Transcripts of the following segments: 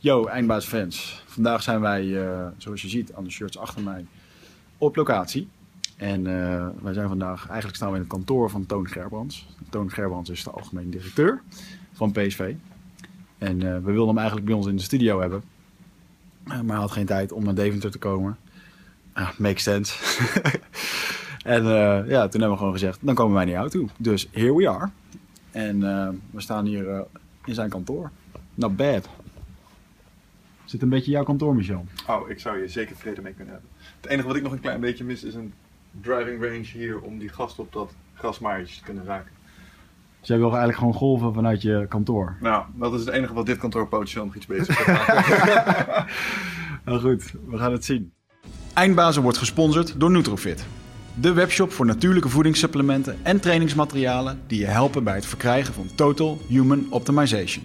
Yo, Eindbaas fans. Vandaag zijn wij, eh, zoals je ziet aan de shirts achter mij, op locatie. En eh, wij zijn vandaag, eigenlijk staan we in het kantoor van Toon Gerbrands. Toon Gerbrands is de algemeen directeur van PSV. En eh, we wilden hem eigenlijk bij ons in de studio hebben. Maar hij had geen tijd om naar Deventer te komen. Ah, makes sense. en ja, toen hebben we gewoon gezegd, dan komen wij naar jou toe. Dus here we are. En we staan hier in zijn kantoor. Not bad. Zit een beetje jouw kantoor, Michel? Oh, ik zou je zeker vrede mee kunnen hebben. Het enige wat ik nog een klein beetje mis is een driving range hier om die gast op dat grasmaaiers te kunnen raken. Dus jij wil eigenlijk gewoon golven vanuit je kantoor? Nou, dat is het enige wat dit kantoor potentieel nog iets beter kan maken. Nou goed, we gaan het zien. Eindbazen wordt gesponsord door Nutrofit. De webshop voor natuurlijke voedingssupplementen en trainingsmaterialen die je helpen bij het verkrijgen van Total Human Optimization.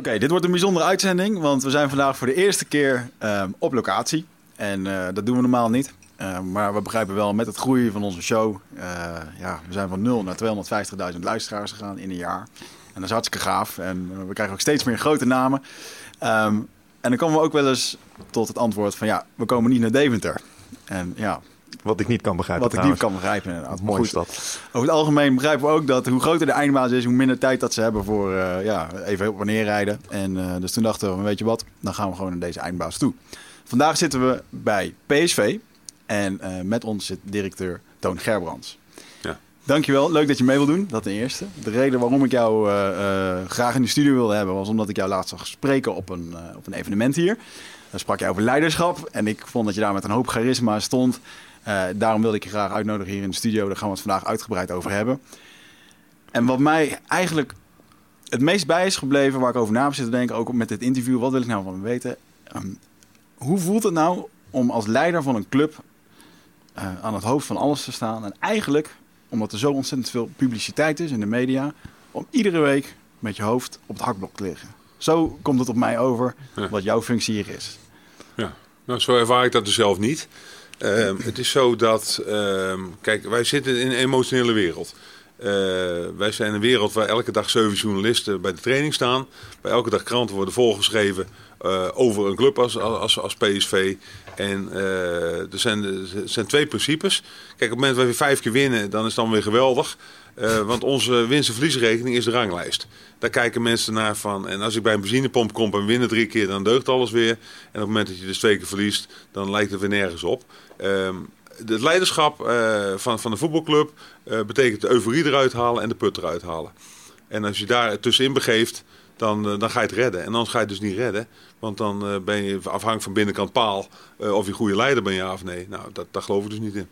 Oké, dit wordt een bijzondere uitzending, want we zijn vandaag voor de eerste keer ehm, op locatie. En eh, dat doen we normaal niet. Eh, maar we begrijpen wel, met het groeien van onze show, eh, ja, we zijn van 0 naar 250.000 luisteraars gegaan in een jaar. En dat is hartstikke gaaf. En eh, we krijgen ook steeds meer grote namen. Ehm, en dan komen we ook wel eens tot het antwoord van, ja, we komen niet naar Deventer. En ja, Wat ik niet kan begrijpen. wat ik niet kan begrijpen inderdaad. Mooi Goed, is dat. over het algemeen begrijpen we ook dat hoe groter de eindbaas is, hoe minder tijd dat ze hebben voor eh, ja, even op en neer rijden. En eh, dus toen dachten we, weet je wat, dan gaan we gewoon naar deze eindbaas toe. Vandaag zitten we bij PSV en eh, met ons zit directeur Toon Gerbrands. Ja. Dankjewel, leuk dat je mee wil doen, dat ten eerste. De reden waarom ik jou eh, eh, graag in de studio wilde hebben, was omdat ik jou laatst zag spreken op een, op een evenement hier. Daar sprak je over leiderschap en ik vond dat je daar met een hoop charisma stond. Eh, daarom wilde ik je graag uitnodigen hier in de studio. Daar gaan we het vandaag uitgebreid over hebben. En wat mij eigenlijk het meest bij is gebleven, waar ik over na heb zitten denken, ook met dit interview, wat wil ik nou van weten? Ehm, hoe voelt het nou om als leider van een club eh, aan het hoofd van alles te staan? En eigenlijk, omdat er zo ontzettend veel publiciteit is in de media, om iedere week met je hoofd op het hakblok te liggen. Zo komt het op mij over Ja. wat jouw functie hier is. Ja, nou, zo ervaar ik dat dus zelf niet. Ehm, het is zo dat, ehm, kijk, wij zitten in een emotionele wereld. Eh, wij zijn een wereld waar elke dag zeven journalisten bij de training staan. Bij elke dag kranten worden volgeschreven eh, over een club als, als, PSV. En eh, er, zijn, er zijn twee principes. Kijk, op het moment dat we vijf keer winnen, dan is het dan weer geweldig. Eh, want onze winst- en verliesrekening is de ranglijst. Daar kijken mensen naar van. En als ik bij een benzinepomp kom en winnen drie keer, dan deugt alles weer. En op het moment dat je dus twee keer verliest, dan lijkt het weer nergens op. Ehm, het leiderschap eh, van, van de voetbalclub eh, betekent de euforie eruit halen en de put eruit halen. En als je daar tussenin begeeft, dan, dan ga je het redden. En anders ga je het dus niet redden. Want dan ben je afhankelijk van binnenkant paal of je goede leider bent, ja of nee. Nou, dat, daar geloof ik dus niet in.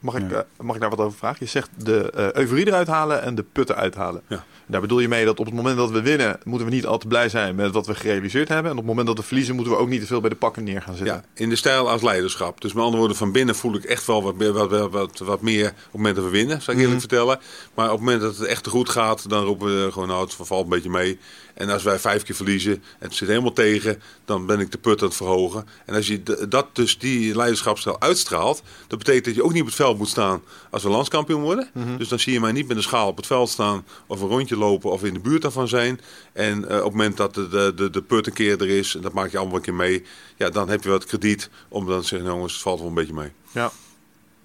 Mag ik, Ja. eh, mag ik daar wat over vragen? Je zegt de eh euforie eruit halen en de putten uithalen. Ja. Daar bedoel je mee dat op het moment dat we winnen, moeten we niet al te blij zijn met wat we gerealiseerd hebben. En op het moment dat we verliezen, moeten we ook niet te veel bij de pakken neer gaan zitten. Ja, in de stijl als leiderschap. Dus met andere woorden, van binnen voel ik echt wel wat, meer- wat, wat, wat, wat meer op het moment dat we winnen, zou ik eerlijk vertellen. Maar op het moment dat het echt te goed gaat, dan roepen we gewoon, nou, het valt een beetje mee. En als wij vijf keer verliezen en het zit helemaal tegen, dan ben ik de put aan het verhogen. En als je dat dus die leiderschapsstijl uitstraalt, dat betekent dat je ook niet op het veld moet staan als we landskampioen worden. Dus dan zie je mij niet met een schaal op het veld staan of een rondje lopen of in de buurt daarvan zijn. En eh, op het moment dat de, de, de, de put een keer er is, en dat maak je allemaal een keer mee, ja, dan heb je wat krediet om dan te zeggen, nou, jongens, het valt wel een beetje mee. Ja.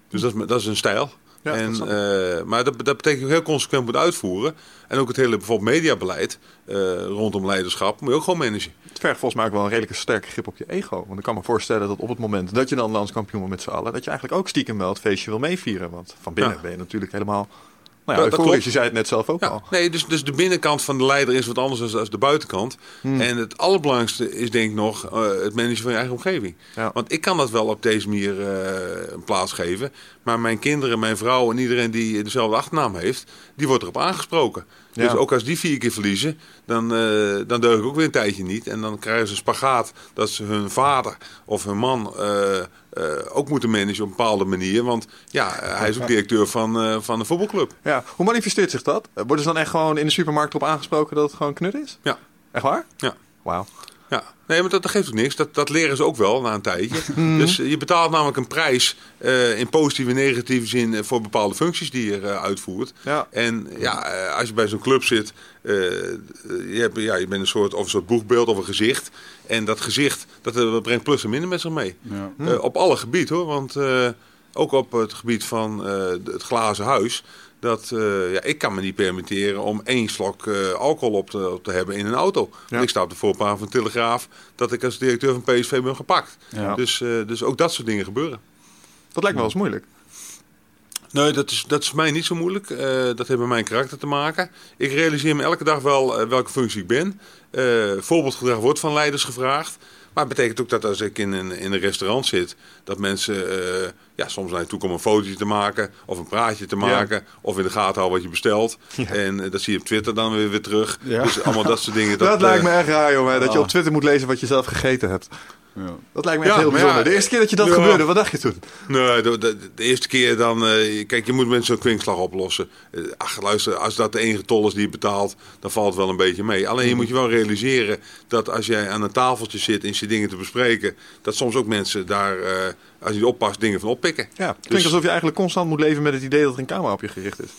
Dus dat is, dat is een stijl. Ja, dat en, ik. eh, maar dat, dat betekent ook heel consequent moet uitvoeren. En ook het hele bijvoorbeeld mediabeleid eh, rondom leiderschap moet je ook gewoon managen. Het vergt volgens mij ook wel een redelijke sterke grip op je ego. Want ik kan me voorstellen dat op het moment dat je dan landskampioen wordt met z'n allen, dat je eigenlijk ook stiekem wel het feestje wil meevieren. Want van binnen Ja. ben je natuurlijk helemaal Nou ja, Dat- klopt. je zei het net zelf ook Ja, al. nee, dus, dus de binnenkant van de leider is wat anders dan de buitenkant. Hmm. En het allerbelangrijkste is denk ik nog eh, het managen van je eigen omgeving. Ja. Want ik kan dat wel op deze manier eh, een plaats geven. Maar mijn kinderen, mijn vrouw en iedereen die dezelfde achternaam heeft, die wordt erop aangesproken. Dus ook als die vier keer verliezen, dan, eh, dan deug ik ook weer een tijdje niet. En dan krijgen ze een spagaat dat ze hun vader of hun man eh, eh, ook moeten managen op een bepaalde manier. Want ja, hij is ook directeur van, van een voetbalclub. Ja. Hoe manifesteert zich dat? Worden ze dan echt gewoon in de supermarkt op aangesproken dat het gewoon knut is? Ja. Echt waar? Ja. Wauw. Ja, nee, maar dat, dat geeft ook niks. Dat, dat leren ze ook wel na een tijdje. Mhm. Dus eh, je betaalt namelijk een prijs eh, in positieve en negatieve zin eh, voor bepaalde functies die je uitvoert. Ja. En ja, als je bij zo'n club zit, je, hebt, ja, je bent een soort, of een soort boegbeeld of een gezicht. En dat gezicht, dat brengt plus en minder met zich mee. Ja. Op alle gebieden hoor. Want ook op het gebied van het glazen huis. Dat, eh, ja, ik kan me niet permitteren om één slok eh, alcohol op te, op te hebben in een auto. Ja. Ik sta op de voorpagina van Telegraaf dat ik als directeur van PSV ben gepakt. Ja. Dus, eh, dus ook dat soort dingen gebeuren. Dat lijkt me wel eens moeilijk. Nee, dat is, dat is voor mij niet zo moeilijk. Dat heeft met mijn karakter te maken. Ik realiseer me elke dag wel welke functie ik ben. Voorbeeldgedrag wordt van leiders gevraagd. Maar het betekent ook dat als ik in een, in een restaurant zit, dat mensen ja, soms naar je toe komen een fotootje te maken of een praatje te maken. Of in de gaten houden wat je bestelt. En eh, dat zie je op Twitter dan weer, weer terug. Ja. Dus allemaal dat soort dingen. Dat, lijkt me eh, echt raar, jongen. Dat je Ah. op Twitter moet lezen wat je zelf gegeten hebt. Ja. Dat lijkt me echt Ja, heel bijzonder. ja, de eerste keer dat je dat ja. gebeurde, wat dacht je toen? Nee, de, de, de eerste keer dan... eh, kijk, je moet mensen een kwinkslag oplossen. Eh, ach, luister, als dat de enige tol is die je betaalt... dan valt het wel een beetje mee. Alleen je moet je wel realiseren... dat als jij aan een tafeltje zit en je dingen te bespreken... dat soms ook mensen daar, eh, als je niet oppast, dingen van oppikken. Ja, het klinkt Dus- alsof je eigenlijk constant moet leven met het idee dat er een camera op je gericht is.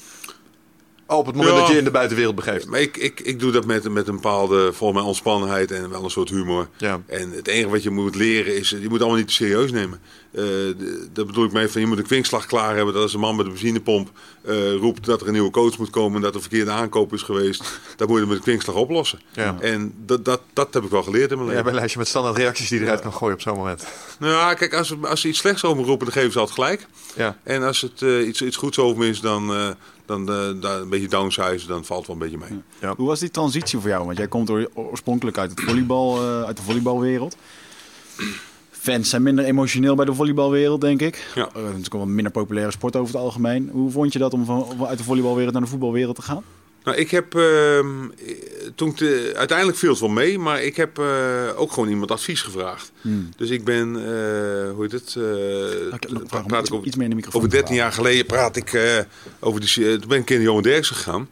Op het moment Ja. dat je in de buitenwereld begeeft. Maar ik, ik, ik doe dat met, met een bepaalde, volgens mij, ontspannenheid en wel een soort humor. Ja. En het enige wat je moet leren is, je moet allemaal niet te serieus nemen. Eh, de- dat bedoel ik mee van, je moet een kwinkslag klaar hebben. Dat als een man met een benzinepomp eh, roept dat er een nieuwe coach moet komen... en dat er verkeerde aankoop is geweest, dan moet je met een kwinkslag oplossen. Ja. En dat, dat, dat heb ik wel geleerd in mijn Ja, leven. bij een lijstje met standaard reacties die eruit kan gooien op zo'n moment. Nou ja, kijk, als, ze- als ze iets slechts over me roepen, dan geven ze altijd gelijk. Ja. En als het eh, iets, iets goeds over me is, dan, dan eh, daar een beetje downsize, dan valt het wel een beetje mee. Hoe was die transitie voor jou? Want jij komt oor- oorspronkelijk uit, het volleybal, eh, uit de volleybalwereld. Fans zijn minder emotioneel bij de volleybalwereld, denk ik. Ja. Eh, het is natuurlijk wel een minder populaire sport over het algemeen. Hoe vond je dat om van, om uit de volleybalwereld naar de voetbalwereld te gaan? Nou, ik heb eh, toen de- uiteindelijk het wel mee, maar ik heb eh, ook gewoon iemand advies gevraagd. Hmm. Dus ik ben, eh, hoe heet het? om praat ik over, iets meer in de microfoon. over te 13 praten. jaar geleden praat ik over die. eh, toen ben ik in Johan Derksen gegaan.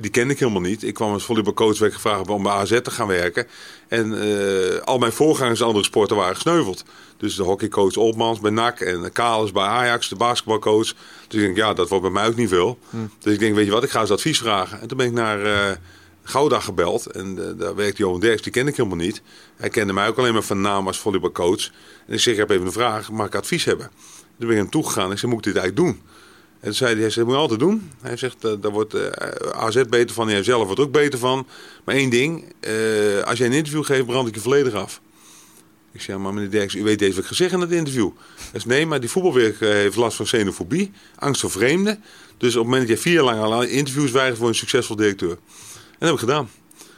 Die kende ik helemaal niet. Ik kwam als volleybalcoach, werd gevraagd om bij AZ te gaan werken. En eh, al mijn voorgangers in andere sporten waren gesneuveld. Dus de hockeycoach Olmans bij NAC en Kalis bij Ajax, de basketbalcoach. Dus ik denk, ja, dat wordt bij mij ook niet veel. Dus ik denk, weet je wat, ik ga eens advies vragen. En toen ben ik naar eh Gouda gebeld. En eh, daar werkte Johan Derks, die kende ik helemaal niet. Hij kende mij ook alleen maar van naam als volleybalcoach. En ik zeg, ik heb even een vraag, mag ik advies hebben? Toen ben ik hem toegegaan. Ik zei, moet ik dit eigenlijk doen? En zei hij, hij zegt, moet je altijd doen. Hij zegt, eh, daar wordt eh, AZ beter van, jij zelf wordt ook beter van. Maar één ding, eh, als jij een interview geeft, brand ik je volledig af. Ik zei, maar meneer Derks, u weet deze wat ik gezegd in het interview. Hij zei, nee, maar die voetbalwerk heeft last van xenofobie, angst voor vreemden. Dus op het moment dat je vier jaar lang al interviews weigert voor een succesvol directeur. En dat heb ik gedaan.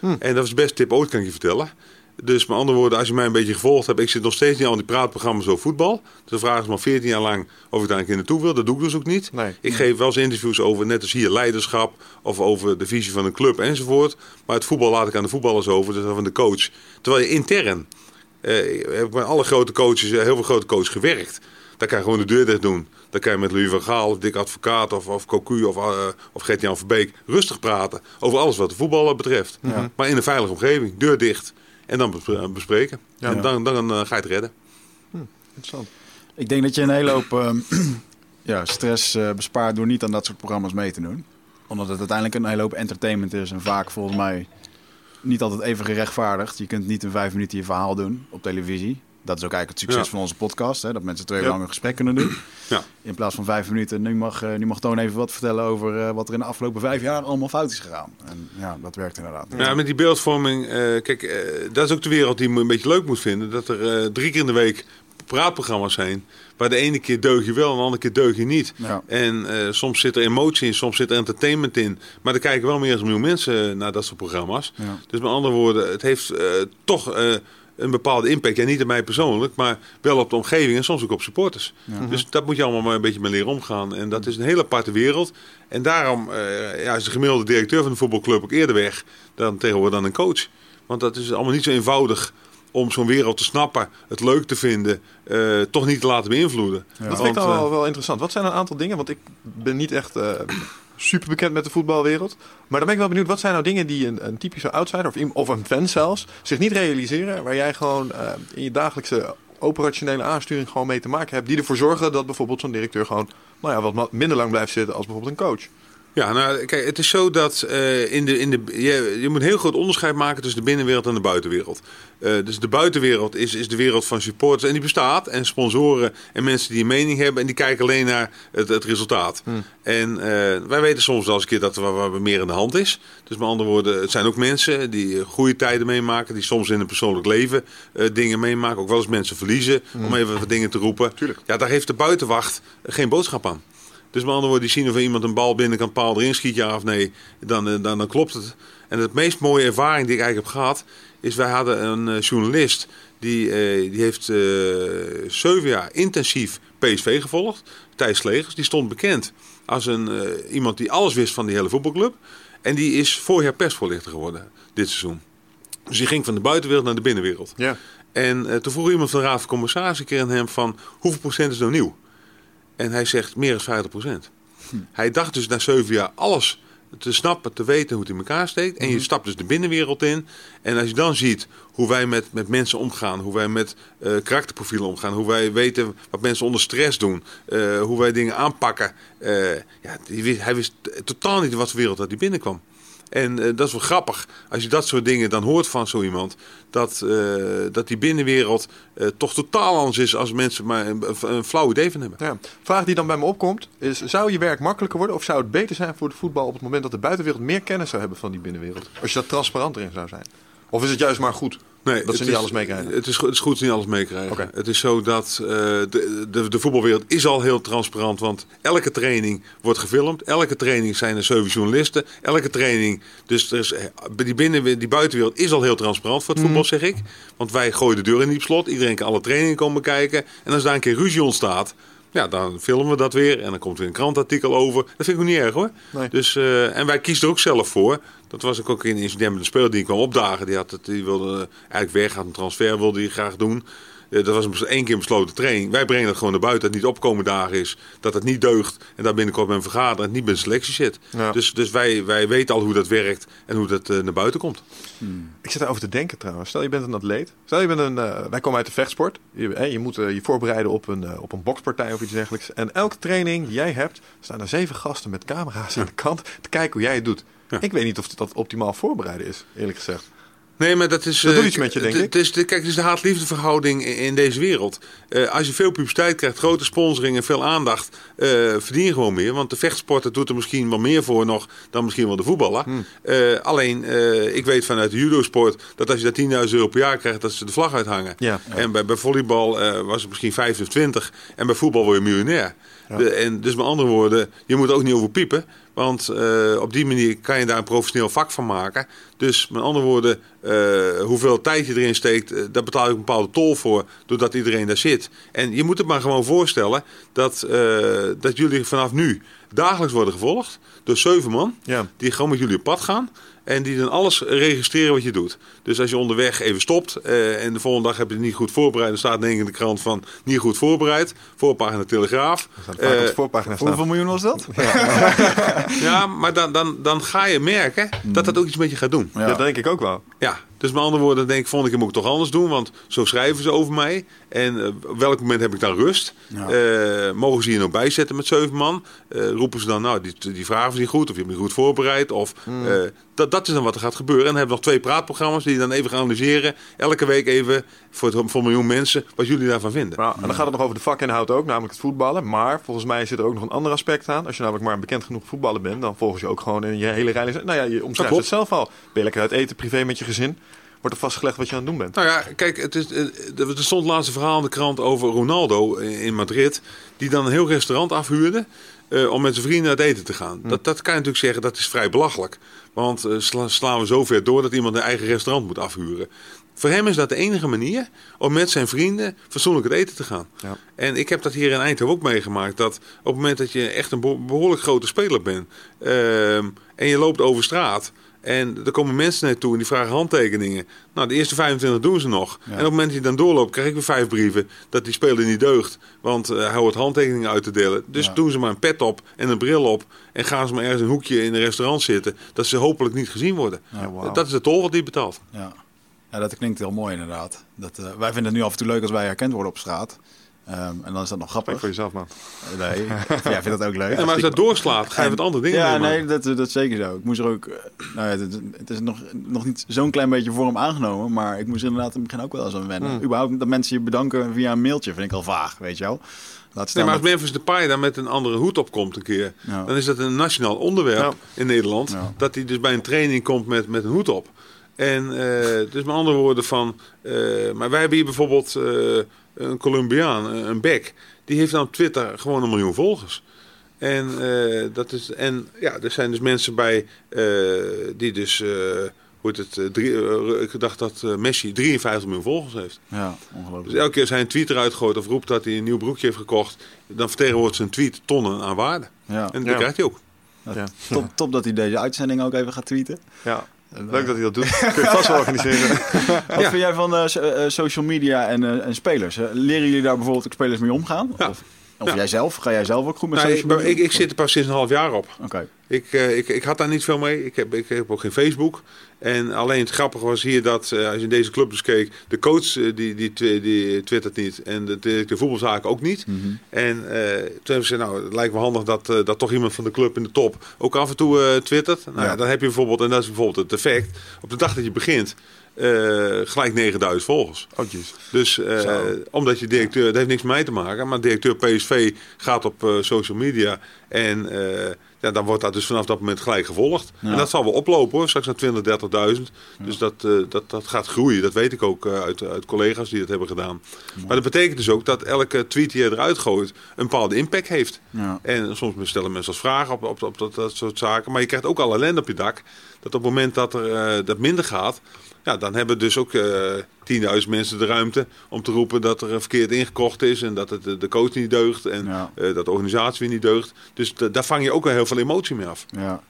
En dat was de beste tip ooit, kan ik je vertellen. Dus met andere woorden, als je mij een beetje gevolgd hebt, ik zit nog steeds niet al in die praatprogramma's over voetbal. Dus vragen ze me al 14 jaar lang of ik daar een keer naartoe wil. Dat doe ik dus ook niet. Nee. Ik geef wel eens interviews over, net als hier, leiderschap of over de visie van een club enzovoort. Maar het voetbal laat ik aan de voetballers over, dus van de coach. Terwijl je intern eh, heb ik met alle grote coaches, eh, heel veel grote coaches gewerkt. Daar kan je gewoon de deur dicht doen. Dan kan je met Louis van Gaal, of Dick Advocaat of, of Cocu of, uh, of Gert-Jan Verbeek rustig praten over alles wat de voetbal betreft. Maar in een veilige omgeving, deur dicht. En dan bes- bespreken. Ja. En dan, dan eh, ga je het redden. Interessant. Ik denk dat je een hele hoop ehm, ja, stress eh, bespaart door niet aan dat soort programma's mee te doen. Omdat het uiteindelijk een hele hoop entertainment is en vaak volgens mij niet altijd even gerechtvaardigd. Je kunt niet in vijf minuten je verhaal doen op televisie. Dat is ook eigenlijk het succes Ja. van onze podcast. Hè? Dat mensen twee uur Ja. lang een gesprek kunnen doen. Ja. In plaats van vijf minuten. Nu mag, eh, nu mag Toon even wat vertellen over eh, wat er in de afgelopen vijf jaar allemaal fout is gegaan. En ja, dat werkt inderdaad. Ja, met die beeldvorming, eh, kijk, dat is ook de wereld die me een beetje leuk moet vinden. Dat er drie keer in de week praatprogramma's zijn. Waar de ene keer deug je wel en de andere keer deug je niet. Ja. En soms zit er emotie in, soms zit er entertainment in. Maar er kijken wel meer dan een miljoen mensen naar dat soort programma's. Ja. Dus met andere woorden, het heeft toch een bepaalde impact. Ja, niet op mij persoonlijk, maar wel op de omgeving en soms ook op supporters. Dus dat moet je allemaal maar een beetje mee leren omgaan. En dat is een hele aparte wereld. En daarom eh, ja, is de gemiddelde directeur van de voetbalclub ook eerder weg dan tegenwoordig dan een coach. Want dat is allemaal niet zo eenvoudig om zo'n wereld te snappen, het leuk te vinden, eh, toch niet te laten beïnvloeden. Dat vind ik dan eh, wel, wel interessant. Wat zijn een aantal dingen? Want ik ben niet echt super bekend met de voetbalwereld. Maar dan ben ik wel benieuwd, wat zijn nou dingen die een, een typische outsider of, of een fan zelfs zich niet realiseren, waar jij gewoon eh, in je dagelijkse operationele aansturing gewoon mee te maken hebt, die ervoor zorgen dat bijvoorbeeld zo'n directeur gewoon nou ja, wat minder lang blijft zitten als bijvoorbeeld een coach. Ja, nou, kijk, het is zo dat eh, in de, in de, je, je moet een heel groot onderscheid maken tussen de binnenwereld en de buitenwereld. Eh, dus de buitenwereld is, is de wereld van supporters en die bestaat. En sponsoren en mensen die een mening hebben en die kijken alleen naar het, het resultaat. En eh, wij weten soms wel eens een keer dat er wat, meer aan de hand is. Dus met andere woorden, het zijn ook mensen die goede tijden meemaken. Die soms in hun persoonlijk leven dingen meemaken. Ook wel eens mensen verliezen, om even wat dingen te roepen. Tuurlijk. Ja, daar heeft de buitenwacht geen boodschap aan. Dus met andere woorden, die zien of iemand een bal binnen kan paal erin schiet, ja of nee, dan, eh, dan, dan klopt het. En het meest mooie ervaring die ik eigenlijk heb gehad, is wij hadden een eh, journalist die, eh, die heeft eh, zeven jaar intensief PSV gevolgd. Thijs Slegers, die stond bekend als een, eh, iemand die alles wist van die hele voetbalclub. En die is vorig jaar persvoorlichter geworden, dit seizoen. Dus die ging van de buitenwereld naar de binnenwereld. Ja. En toen vroeg iemand van de Raad van Commissarissen een keer aan hem van... hoeveel procent is nou nieuw? En hij zegt meer dan 50 procent. Hij dacht dus na zeven jaar alles te snappen, te weten hoe het in elkaar steekt. En je stapt dus de binnenwereld in. En als je dan ziet hoe wij met, met mensen omgaan, hoe wij met eh, karakterprofielen omgaan, hoe wij weten wat mensen onder stress doen, eh, hoe wij dingen aanpakken. eh, ja, die hij wist totaal niet wat voor wereld dat hij binnenkwam. En eh, dat is wel grappig als je dat soort dingen dan hoort van zo iemand. Dat, eh, dat die binnenwereld eh, toch totaal anders is als mensen maar een, een flauw idee van hebben. Ja. Vraag die dan bij me opkomt is, zou je werk makkelijker worden of zou het beter zijn voor het voetbal op het moment dat de buitenwereld meer kennis zou hebben van die binnenwereld? Als je dat transparanter in zou zijn. Of is het juist maar goed Nee, dat ze niet is- alles meekrijgen? Het is, goed- het is goed niet alles meekrijgen. Het is zo dat eh, de, de, de voetbalwereld is al heel transparant. Want elke training wordt gefilmd. Elke training zijn er zeven journalisten. Elke training. Dus er is, die, binnen, die buitenwereld is al heel transparant voor het voetbal, zeg ik. Want wij gooien de deur in die op slot. Iedereen kan alle trainingen komen kijken. En als daar een keer ruzie ontstaat. Ja, dan filmen we dat weer. En dan komt er een krantartikel over. Dat vind ik ook niet erg hoor. Nee. Dus, eh, en wij kiezen er ook zelf voor. Dat was ook in een incident met een speler die kwam opdagen. Die, had het, die wilde eh, eigenlijk weg, had een transfer wilde hij graag doen. Eh, dat was een, één keer een besloten training. Wij brengen dat gewoon naar buiten. Dat het niet opkomen dagen is. Dat het niet deugt. En daar binnenkort een vergadering het niet bij de selectie zit. Ja. Dus, dus wij, wij weten al hoe dat werkt. En hoe dat eh, naar buiten komt. Ik zit erover te denken trouwens. Stel je bent een atleet. Stel je bent een. eh, wij komen uit de vechtsport. Je, hè, je moet je voorbereiden op een, op een bokspartij of iets dergelijks. En elke training die jij hebt, staan er zeven gasten met camera's aan de kant te kijken hoe jij het doet. Ja. Ik weet niet of dat optimaal voorbereiden is, eerlijk gezegd. Nee, maar dat is. Dat doet eh, iets met je, denk ik. Het is kijk, het is de haat-liefde verhouding in, in deze wereld. Eh, als je veel publiciteit krijgt, grote sponsoring en veel aandacht, eh, verdien je gewoon meer. Want de vechtsporter doet er misschien wel meer voor nog dan misschien wel de voetballer. Hmm. Alleen, ik weet vanuit de judo-sport dat als je daar 10.000 euro per jaar krijgt, dat ze de vlag uithangen. Ja. En bij, bij volleybal was het misschien 5 of 20. En bij voetbal word je miljonair. De, en dus met andere woorden, je moet er ook niet over piepen. Want eh, op die manier kan je daar een professioneel vak van maken. Dus met andere woorden, eh, hoeveel tijd je erin steekt, eh, daar betaal je ook een bepaalde tol voor. Doordat iedereen daar zit. En je moet het maar gewoon voorstellen dat, eh, dat jullie vanaf nu dagelijks worden gevolgd. Door zeven man. Ja. Die gewoon met jullie op pad gaan. En die dan alles registreren wat je doet. Dus als je onderweg even stopt eh, en de volgende dag heb je het niet goed voorbereid. Dan staat in één keer in de krant van niet goed voorbereid. Voorpagina Telegraaf. Eh, voorpagina staan. Hoeveel miljoen was dat? ja, maar dan, dan, dan ga je merken dat dat ook iets met je gaat doen. Ja. dat denk ik ook wel. Ja, dus met andere woorden denk ik, volgende keer moet ik toch anders doen. Want zo schrijven ze over mij. En eh, op welk moment heb ik dan rust? Ja. Eh, mogen ze hier nog bijzetten met zeven man? Eh, roepen ze dan, nou, die, die vragen ze niet goed. Of je hebt niet goed voorbereid. Of, eh, dat, dat is dan wat er gaat gebeuren. En dan hebben we nog twee praatprogramma's die dan even gaan analyseren. Elke week even voor, het, voor een miljoen mensen wat jullie daarvan vinden. Nou, en dan gaat het nog over de vakinhoud ook, namelijk het voetballen. Maar volgens mij zit er ook nog een ander aspect aan. Als je namelijk maar een bekend genoeg voetballer bent, dan volgens je ook gewoon in je hele rij. Nou ja, je omschrijft het zelf al. Ben je lekker uit eten, privé met je gezin? Wordt er vastgelegd wat je aan het doen bent. Nou ja, kijk, het is, eh, er stond het laatste verhaal in de krant over Ronaldo in Madrid. Die dan een heel restaurant afhuurde eh, om met zijn vrienden uit eten te gaan. Dat, dat kan je natuurlijk zeggen, dat is vrij belachelijk. Want eh, sla- slaan we zo ver door dat iemand een eigen restaurant moet afhuren. Voor hem is dat de enige manier om met zijn vrienden fatsoenlijk het eten te gaan. Ja. En ik heb dat hier in Eindhoven ook meegemaakt. Dat op het moment dat je echt een beho- behoorlijk grote speler bent. ehm, en je loopt over straat. En er komen mensen naartoe en die vragen handtekeningen. Nou, de eerste 25 doen ze nog. En op het moment dat je dan doorloopt, krijg ik weer vijf brieven dat die speler niet deugt. Want eh, hij hoort handtekeningen uit te delen. Dus Ja. doen ze maar een pet op en een bril op. En gaan ze maar ergens een hoekje in een restaurant zitten. Dat ze hopelijk niet gezien worden. Ja. Dat is de tol wat die betaalt. Ja. ja, dat klinkt heel mooi inderdaad. Dat, eh, wij vinden het nu af en toe leuk als wij herkend worden op straat. Ehm, en dan is dat nog grappig. voor jezelf, man. Nee, jij vindt dat ook leuk. Maar als dat doorslaat, ga je wat andere dingen Ja, nee, dat, dat is zeker zo. Ik moest er ook, eh, nou ja, het, het is nog, nog niet zo'n klein beetje vorm aangenomen, maar ik moest er inderdaad in het begin ook wel eens aan wennen. Hmm. Überhaupt dat mensen je bedanken via een mailtje vind ik al vaag, weet je wel. Laat Nee, maar als Memphis Depay daar met een andere hoed op komt een keer, Ja. dan is dat een nationaal onderwerp Ja. in Nederland. Ja. Dat hij dus bij een training komt met, met een hoed op. En eh dus met andere woorden van, eh, maar wij hebben hier bijvoorbeeld een Colombiaan, een een bek, die heeft dan op Twitter gewoon een miljoen volgers. En, eh, dat is, en ja, er zijn dus mensen bij eh, die dus, eh, hoe heet het, eh, drie, eh, ik dacht dat eh, Messi 53 miljoen volgers heeft. Ja, ongelooflijk. Dus elke keer hij een tweet eruit gooit of roept dat hij een nieuw broekje heeft gekocht, dan vertegenwoordigt zijn tweet tonnen aan waarde. Ja. En dat Ja. krijgt hij ook. Ja. Top, top dat hij deze uitzending ook even gaat tweeten. Ja. Leuk dat hij dat doet. Kun je vast wel organiseren. Wat vind jij van eh, eh, social media en, eh, en spelers? Eh, leren jullie daar bijvoorbeeld ook spelers mee omgaan? Ja. Of, of jij zelf? Ga jij zelf ook goed met Nou, ik, social media? ik, ik zit er pas sinds een half jaar op. Oké. Ik, eh, ik, ik had daar niet veel mee. Ik heb, ik heb ook geen Facebook. En alleen het grappige was hier dat, eh, als je in deze club dus keek, de coach eh, die, die, die twittert niet. En de, de, voetbalzaken ook niet. Mhm. En toen hebben ze nou, het lijkt me handig dat, dat toch iemand van de club in de top ook af en toe twittert. Nou, ja. dan heb je bijvoorbeeld, en dat is bijvoorbeeld het effect, op de dag dat je begint, eh, gelijk 9000 volgers. Dus eh, omdat je directeur, dat heeft niks met mij te maken, maar directeur PSV gaat op eh, social media en ja, dan wordt dat dus vanaf dat moment gelijk gevolgd. Ja. En dat zal wel oplopen hoor, straks naar 20, 30.000. Dus dat, dat, dat gaat groeien, dat weet ik ook uit, uit collega's die dat hebben gedaan. Maar dat betekent dus ook dat elke tweet die je eruit gooit een bepaalde impact heeft. Ja. En soms stellen mensen als vragen op, op, op dat, dat soort zaken. Maar je krijgt ook al ellende op je dak. Dat op het moment dat er dat minder gaat, ja, dan hebben dus ook eh 10.000 mensen de ruimte om te roepen dat er verkeerd ingekocht is. En dat het, de coach niet deugt en Ja. eh, dat de organisatie weer niet deugt. Dus da- daar vang je ook wel heel veel emotie mee af. Ja.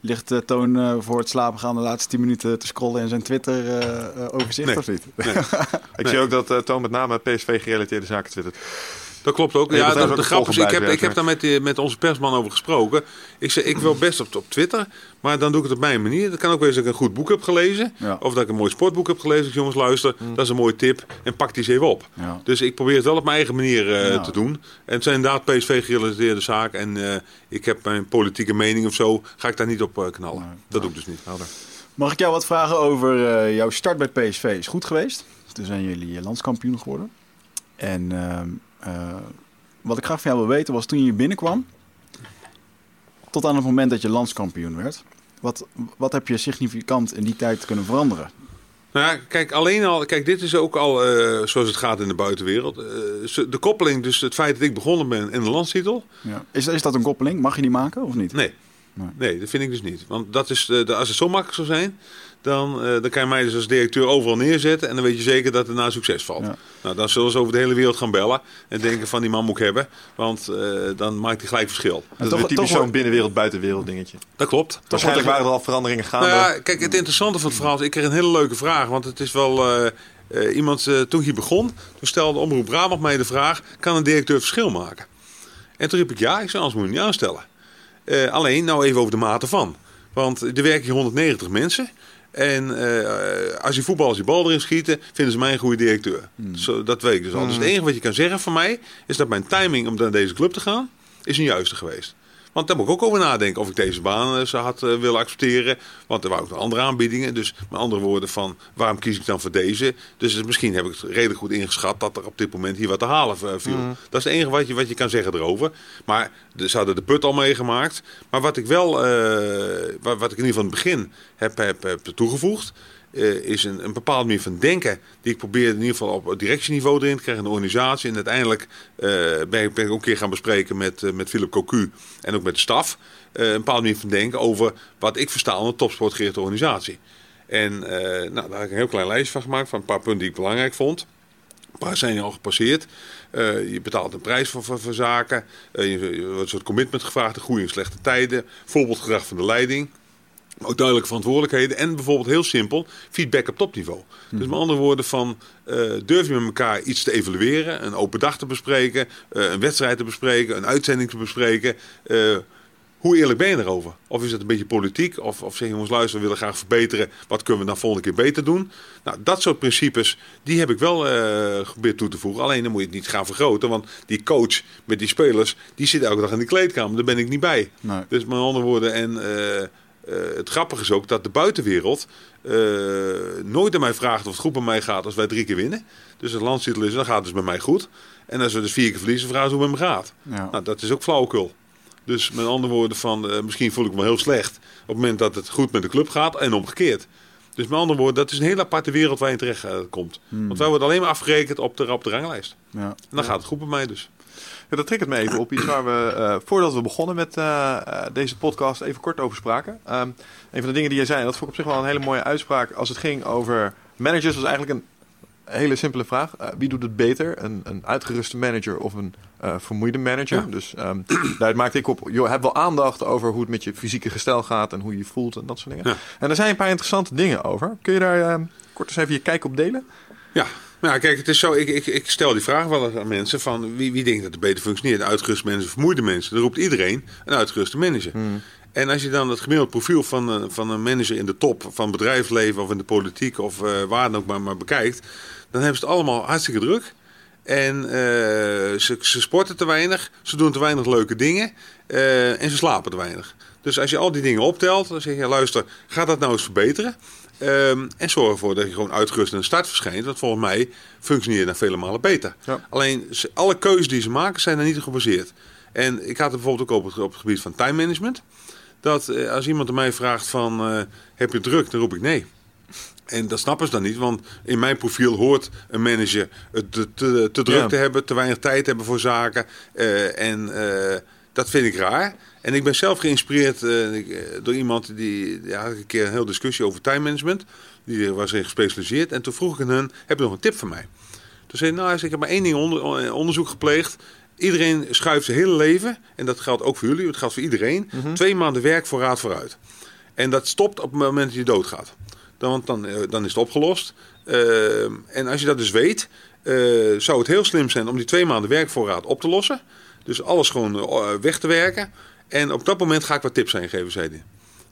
Ligt eh, Toon eh, voor het slapen gaan de laatste 10 minuten te scrollen in zijn Twitter eh, eh, overzicht Nee. of niet? Ik zie ook dat eh, Toon met name PSV-gerelateerde zaken twittert. Dat klopt ook. Ja, de, de grap is, ik heb, ik heb daar met, die- met onze persman over gesproken. Ik zei, ik wil best op, op Twitter, maar dan doe ik het op mijn manier. Dat kan ook wezen dat ik een goed boek heb gelezen. Ja. Of dat ik een mooi sportboek heb gelezen. Jongens, luister, dat is een mooie tip. En pak die eens even op. Ja. Dus ik probeer het wel op mijn eigen manier eh, Ja. te doen. En het zijn inderdaad PSV-gerelateerde zaken. En eh, ik heb mijn politieke mening of zo, ga ik daar niet op eh, knallen. Nee. Dat doe ik dus niet. Mag ik jou wat vragen over jouw start bij PSV? Is goed geweest. Toen zijn jullie landskampioen geworden. En eh, wat ik graag van jou wil weten was toen je hier binnenkwam, tot aan het moment dat je landskampioen werd. Wat, wat heb je significant in die tijd kunnen veranderen? Nou ja, kijk, alleen al, kijk, dit is ook al eh, zoals het gaat in de buitenwereld. Eh, de koppeling, dus het feit dat ik begonnen ben in de landstitel. Ja. Is, is dat een koppeling? Mag je die maken of niet? Nee. Nee. Nee, dat vind ik dus niet. Want dat is, de- als het zo makkelijk zou zijn, dan, eh, dan kan je mij dus als directeur overal neerzetten. En dan weet je zeker dat het na succes valt. Ja. Nou, dan zullen ze over de hele wereld gaan bellen. En denken van die man moet ik hebben. Want eh, dan maakt hij gelijk verschil. Dat is typisch toch zo'n binnenwereld-buitenwereld dingetje. Dat klopt. Waarschijnlijk waren er al veranderingen gaande. Nou ja, kijk, het interessante van het verhaal is, ik kreeg een hele leuke vraag. Want het is wel, eh, eh, iemand, toen hier begon, toen stelde Omroep Brabant mij de vraag, kan een directeur verschil maken? En toen riep ik ja, ik zei, anders moet je niet aanstellen. Eh, alleen, nou even over de mate van. Want er werken hier 190 mensen. En eh, als je voetbal, als je bal erin schieten, vinden ze mij een goede directeur. Zo, dat weet ik dus al. Dus het enige wat je kan zeggen van mij, is dat mijn timing om naar deze club te gaan, is een juiste geweest. Want daar moet ik ook over nadenken of ik deze baan eh, zou had eh, willen accepteren. Want er waren ook nog andere aanbiedingen. Dus met andere woorden van waarom kies ik dan voor deze? Dus misschien heb ik het redelijk goed ingeschat dat er op dit moment hier wat te halen eh, viel. Dat is het enige wat je, wat je kan zeggen erover. Maar ze hadden de put al meegemaakt. Maar wat ik wel, wat, wat ik in ieder geval in het begin heb, heb, heb toegevoegd. Eh, is een, een bepaalde manier van denken. Die ik probeer in ieder geval op directieniveau erin te krijgen in de organisatie. En uiteindelijk eh, ben, ik, ben ik ook een keer gaan bespreken met, eh, met Philip Cocu en ook met de staf. een bepaalde manier van denken over wat ik versta onder een topsportgerichte organisatie. En nou, daar heb ik een heel klein lijstje van gemaakt van een paar punten die ik belangrijk vond. Een paar zijn al gepasseerd. Je betaalt een prijs voor, voor, zaken. Je, je wordt een soort commitment gevraagd. De goede en slechte tijden. Voorbeeldgedrag van de leiding. Ook duidelijke verantwoordelijkheden. En bijvoorbeeld heel simpel, feedback op topniveau. Dus met andere woorden van, eh, durf je met elkaar iets te evalueren. Een open dag te bespreken. eh, een wedstrijd te bespreken. Een uitzending te bespreken. eh, hoe eerlijk ben je erover? Of is het een beetje politiek? Of, of zeg je, jongens, luister, we willen graag verbeteren. Wat kunnen we dan volgende keer beter doen? Nou, dat soort principes, die heb ik wel geprobeerd toe te voegen. Alleen dan moet je het niet gaan vergroten. Want die coach met die spelers, die zit elke dag in de kleedkamer. Daar ben ik niet bij. Nee. Dus met andere woorden, en het grappige is ook dat de buitenwereld eh, nooit aan mij vraagt of het goed bij mij gaat als wij drie keer winnen. Dus als het landstitel is, dan gaat het dus bij mij goed. En als we dus vier keer verliezen, vragen ze hoe het met me gaat. Ja. Nou, dat is ook flauwekul. Dus met andere woorden van, eh, misschien voel ik me heel slecht op het moment dat het goed met de club gaat en omgekeerd. Dus met andere woorden, dat is een hele aparte wereld waar je terecht eh, komt. Want wij worden alleen maar afgerekend op de, op de ranglijst. Ja. En dan gaat het goed bij mij dus. Ja, dat triggert me even op iets waar we, eh, voordat we begonnen met eh, eh, deze podcast, even kort over spraken. Ehm, een van de dingen die jij zei, en dat vond ik op zich wel een hele mooie uitspraak, als het ging over managers, was eigenlijk een hele simpele vraag. Wie doet het beter? Een, een uitgeruste manager of een vermoeide manager? Ja. Dus ehm daar maakte ik op, joh, heb wel aandacht over hoe het met je fysieke gestel gaat en hoe je je voelt en dat soort dingen. Ja. En er zijn een paar interessante dingen over. Kun je daar ehm, kort eens even je kijk op delen? Ja, nou ja, kijk, het is zo. Ik, ik, ik stel die vraag wel eens aan mensen: van wie, wie denkt dat het beter functioneert? Uitgeruste mensen vermoeide mensen? Dan roept iedereen een uitgeruste manager. En als je dan het gemiddelde profiel van, een- van een manager in de top van het bedrijfsleven of in de politiek of eh, waar dan ook maar, maar bekijkt, dan hebben ze het allemaal hartstikke druk. En eh, ze, ze sporten te weinig, ze doen te weinig leuke dingen eh, en ze slapen te weinig. Dus als je al die dingen optelt, dan zeg je: luister, ga dat nou eens verbeteren. Ehm, en zorg ervoor dat je gewoon uitgerust in de start verschijnt. Want volgens mij functioneert dat vele malen beter. Ja. Alleen ze- alle keuzes die ze maken zijn er niet op gebaseerd. En ik had het bijvoorbeeld ook op het, op het gebied van time management. Dat eh, als iemand aan mij vraagt van eh, heb je druk, dan roep ik nee. En dat snappen ze dan niet, want in mijn profiel hoort een manager het te, te, te druk Ja. te hebben, te weinig tijd hebben voor zaken. Eh, en dat vind ik raar. En ik ben zelf geïnspireerd eh, eh, door iemand die ja, had ik een keer een hele discussie over time management. Die was in gespecialiseerd. En toen vroeg ik aan hun: heb je nog een tip voor mij? Toen zei hij, nou, ik heb maar één ding onder, eh, onderzoek gepleegd. Iedereen schuift zijn hele leven, en dat geldt ook voor jullie, het geldt voor iedereen, twee maanden werkvoorraad vooruit. En dat stopt op het moment dat je doodgaat. Dan, want dan, dan is het opgelost. Eh, en als je dat dus weet, zou het heel slim zijn om die twee maanden werkvoorraad op te lossen. Dus alles gewoon eh, weg te werken. En op dat moment ga ik wat tips je geven, zei hij.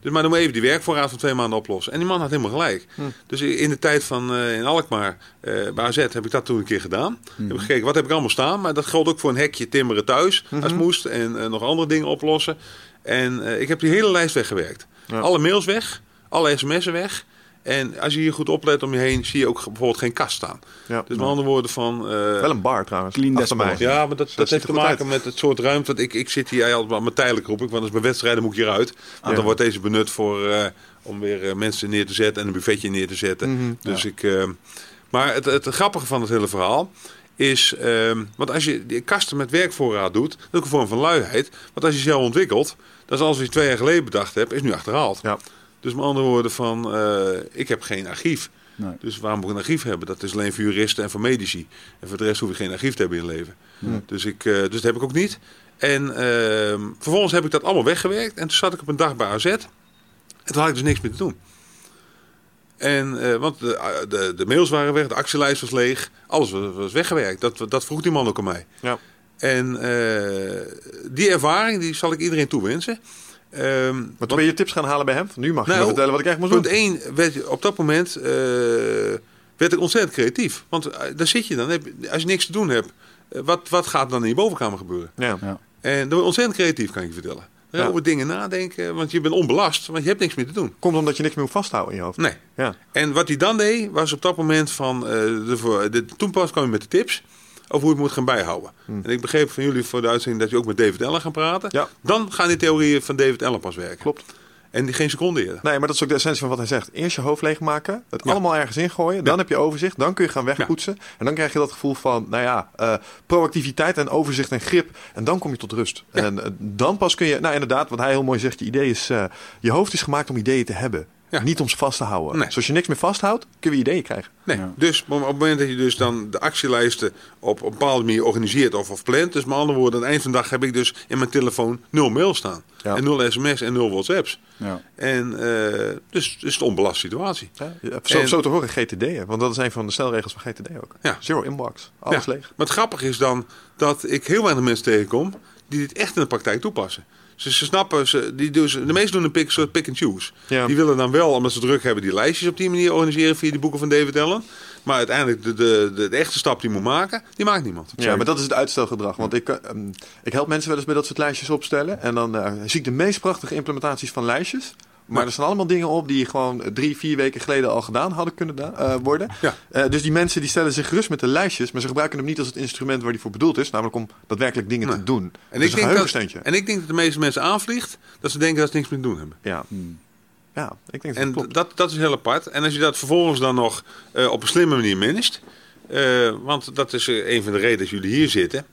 Dus maar dan moet even die werkvoorraad van twee maanden oplossen. En die man had helemaal gelijk. Dus in de tijd van eh, in Alkmaar, eh bij AZ, heb ik dat toen een keer gedaan. Heb ik gekeken, wat heb ik allemaal staan? Maar dat geldt ook voor een hekje timmeren thuis, als het moest. En eh, nog andere dingen oplossen. En eh, ik heb die hele lijst weggewerkt. Ja. Alle mails weg, alle sms'en weg. En als je hier goed oplet om je heen, zie je ook bijvoorbeeld geen kast staan. Ja. Dus met andere woorden van... eh, Wel een bar trouwens. Clean achter mij. ja, maar dat, dat heeft te maken met het soort ruimte. Want ik, ik zit hier altijd maar tijdelijk roep ik. Want als bij wedstrijden moet ik hieruit. Want Ja. dan wordt deze benut voor, eh, om weer eh, mensen neer te zetten en een buffetje neer te zetten. Mhm. Dus ik, eh, maar het, het grappige van het hele verhaal is... ehm, want als je die kasten met werkvoorraad doet, dat is ook een vorm van luiheid. Want als je zelf ontwikkelt, dat is alles wat je twee jaar geleden bedacht hebt, is nu achterhaald. Ja. Dus met andere woorden van, eh, ik heb geen archief. Nee. Dus waarom moet ik een archief hebben? Dat is alleen voor juristen en voor medici. En voor de rest hoef je geen archief te hebben in leven. Dus, ik, eh, dus dat heb ik ook niet. En ehm, vervolgens heb ik dat allemaal weggewerkt. En toen zat ik op een dag bij AZ. En toen had ik dus niks meer te doen. En, eh, want de, de, de mails waren weg, de actielijst was leeg. Alles was, was weggewerkt. Dat, dat vroeg die man ook aan mij. Ja. En eh, die ervaring die zal ik iedereen toewensen. Ehm, Maar want- toen ben je tips gaan halen bij hem. Nu mag je Nou, me vertellen wat ik echt moest doen. Punt 1, werd, op dat moment eh, werd ik ontzettend creatief. Want eh, daar zit je dan. Heb- Als je niks te doen hebt, eh, wat, wat gaat dan in je bovenkamer gebeuren? Ja. Ja. En dan word je ontzettend creatief, kan ik je vertellen. Ja. Over dingen nadenken, want je bent onbelast, want je hebt niks meer te doen. Komt omdat je niks meer hoeft vasthouden in je hoofd. Nee. Ja. En wat hij dan deed, was op dat moment van... eh, de, voor- de, toen pas kwam je met de tips over hoe je het moet gaan bijhouden. En ik begreep van jullie voor de uitzending dat je ook met David Ellen gaan praten. Ja. Dan gaan die theorieën van David Ellen pas werken. Klopt. En die geen seconde eerder. Nee, maar dat is ook de essentie van wat hij zegt. Eerst je hoofd leegmaken, het Ja. allemaal ergens ingooien. Dan heb je overzicht, dan kun je gaan wegpoetsen. En dan krijg je dat gevoel van, nou ja, eh, proactiviteit en overzicht en grip. En dan kom je tot rust. En eh, dan pas kun je, nou inderdaad, wat hij heel mooi zegt, je idee is, eh, je hoofd is gemaakt om ideeën te hebben. Ja. Niet om ze vast te houden. Nee. Dus als je niks meer vasthoudt, kun je ideeën krijgen. Nee, Ja. dus op het moment dat je dus dan de actielijsten op een bepaalde manier organiseert of, of plant. Dus met andere woorden, aan het eind van de dag heb ik dus in mijn telefoon nul mail staan. Ja. En nul sms en nul whatsapps. Ja. En eh, dus het is een onbelaste situatie. Ja, zo, En- zo te horen GTD, hè, want dat is een van de stelregels van GTD ook. Ja. Zero inbox, alles Ja. leeg. Maar het grappige is dan dat ik heel weinig mensen tegenkom die dit echt in de praktijk toepassen. Ze, ze snappen, ze, die doen, ze- de meesten doen een pick, soort pick and choose. Ja. Die willen dan wel, omdat ze druk hebben, die lijstjes op die manier organiseren via die boeken van David Allen. Maar uiteindelijk de, de, de, de echte stap die moet maken, die maakt niemand. Ja, maar dat is het uitstelgedrag. Want ik, eh, ehm, ik help mensen wel eens bij dat soort lijstjes opstellen. En dan eh, zie ik de meest prachtige implementaties van lijstjes. Maar Ja. er staan allemaal dingen op die gewoon drie, vier weken geleden al gedaan hadden kunnen eh, worden. Ja. Eh, dus die mensen die stellen zich gerust met de lijstjes, maar ze gebruiken hem niet als het instrument waar die voor bedoeld is. Namelijk om daadwerkelijk dingen Nee. te doen. En Dus ik, een denk dat, en ik denk dat de meeste mensen aanvliegt dat ze denken dat ze niks meer te doen hebben. Ja. Hmm. ja, ik denk dat En dat klopt. dat, dat is heel apart. En als je dat vervolgens dan nog eh, op een slimme manier managt. eh, want dat is eh, een van de redenen dat jullie hier zitten.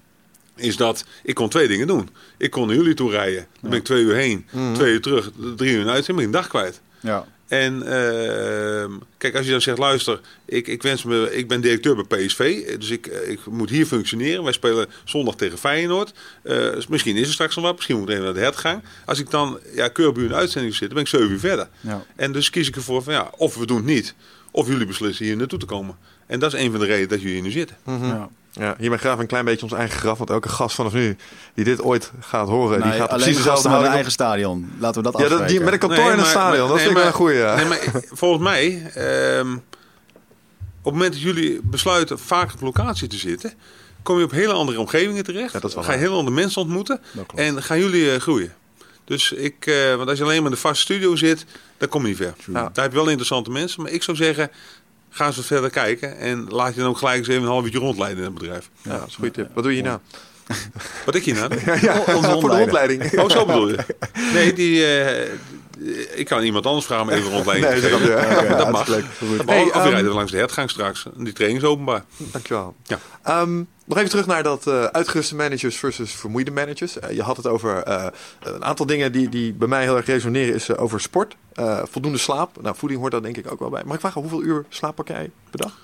Is dat ik kon twee dingen doen. Ik kon naar jullie toe rijden. Dan ben ik twee uur heen, Mhm. twee uur terug, drie uur uit. Dan ben ik een dag kwijt. Ja. En ehm, kijk, als je dan zegt, luister, ik, ik, wens me, ik ben directeur bij PSV, dus ik, eh, ik moet hier functioneren. Wij spelen zondag tegen Feyenoord. Eh, dus misschien is er straks nog wat, misschien moet ik even naar de hertgang. Als ik dan ja, keurig bij u in de uitzending zit, dan ben ik zeven uur verder. Ja. En dus kies ik ervoor van ja, of we doen het niet, of jullie beslissen hier naartoe te komen. En dat is een van de redenen dat jullie hier nu zitten. Mhm. ja. Ja, hiermee graven we een klein beetje ons eigen graf. Want elke gast vanaf nu die dit ooit gaat horen, die gaat alleen precies de dezelfde houding eigen stadion. Laten we dat Ja, dat, die, afspreken. met een kantoor Nee, in een maar- stadion. dat nee, vind ik wel een goeie. Ja. Nee, maar volgens mij, ehm, op het moment dat jullie besluiten vaak op locatie te zitten, kom je op hele andere omgevingen terecht. Ja, dat ga je hele andere mensen ontmoeten en gaan jullie eh, groeien. Dus ik, eh, want als je alleen maar in de vaste studio zit, dan kom je niet ver. Ja. Daar heb je wel interessante mensen, maar ik zou zeggen, ga eens wat verder kijken en laat je dan ook gelijk eens even een half uurtje rondleiden in het bedrijf. Ja, dat is een goede tip. Wat doe je nou? Wat ik hier nou? Ja, onze voor de rondleiding. opleiding. Oh, zo bedoel je? Nee, die, eh, ik kan iemand anders vragen om even een rondleiding Nee, te dat geven. dat Ja, mag. leuk. Hey, of je ehm, langs de hertgang straks. Die training is openbaar. Dankjewel. Ja. Ehm, nog even terug naar dat eh, uitgeruste managers versus vermoeide managers. Eh, je had het over eh, een aantal dingen die, die bij mij heel erg resoneren. Is over sport, eh, voldoende slaap. Nou, voeding hoort daar denk ik ook wel bij. Mag ik vragen, hoeveel uur slaap pak jij per dag?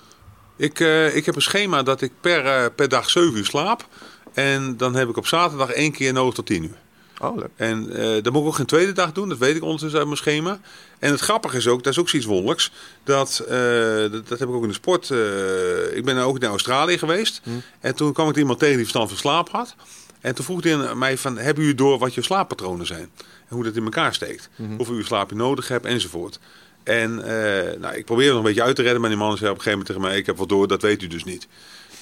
Ik, eh, ik heb een schema dat ik per, per dag 7 uur slaap. En dan heb ik op zaterdag één keer nodig tot 10 uur. Oh, leuk. En eh dat moet ik ook geen tweede dag doen, dat weet ik ondertussen uit mijn schema. En het grappige is ook, dat is ook zoiets wonderlijks, dat, eh, dat, dat heb ik ook in de sport. eh, ik ben ook in Australië geweest en toen kwam ik iemand tegen die verstand van slaap had. En toen vroeg hij mij van, hebben jullie door wat je slaappatronen zijn? En hoe dat in elkaar steekt? Hoeveel uur slaap je nodig hebt enzovoort. En nou, ik probeerde nog een beetje uit te redden, maar die man zei op een gegeven moment tegen mij, ik heb wel door, dat weet u dus niet.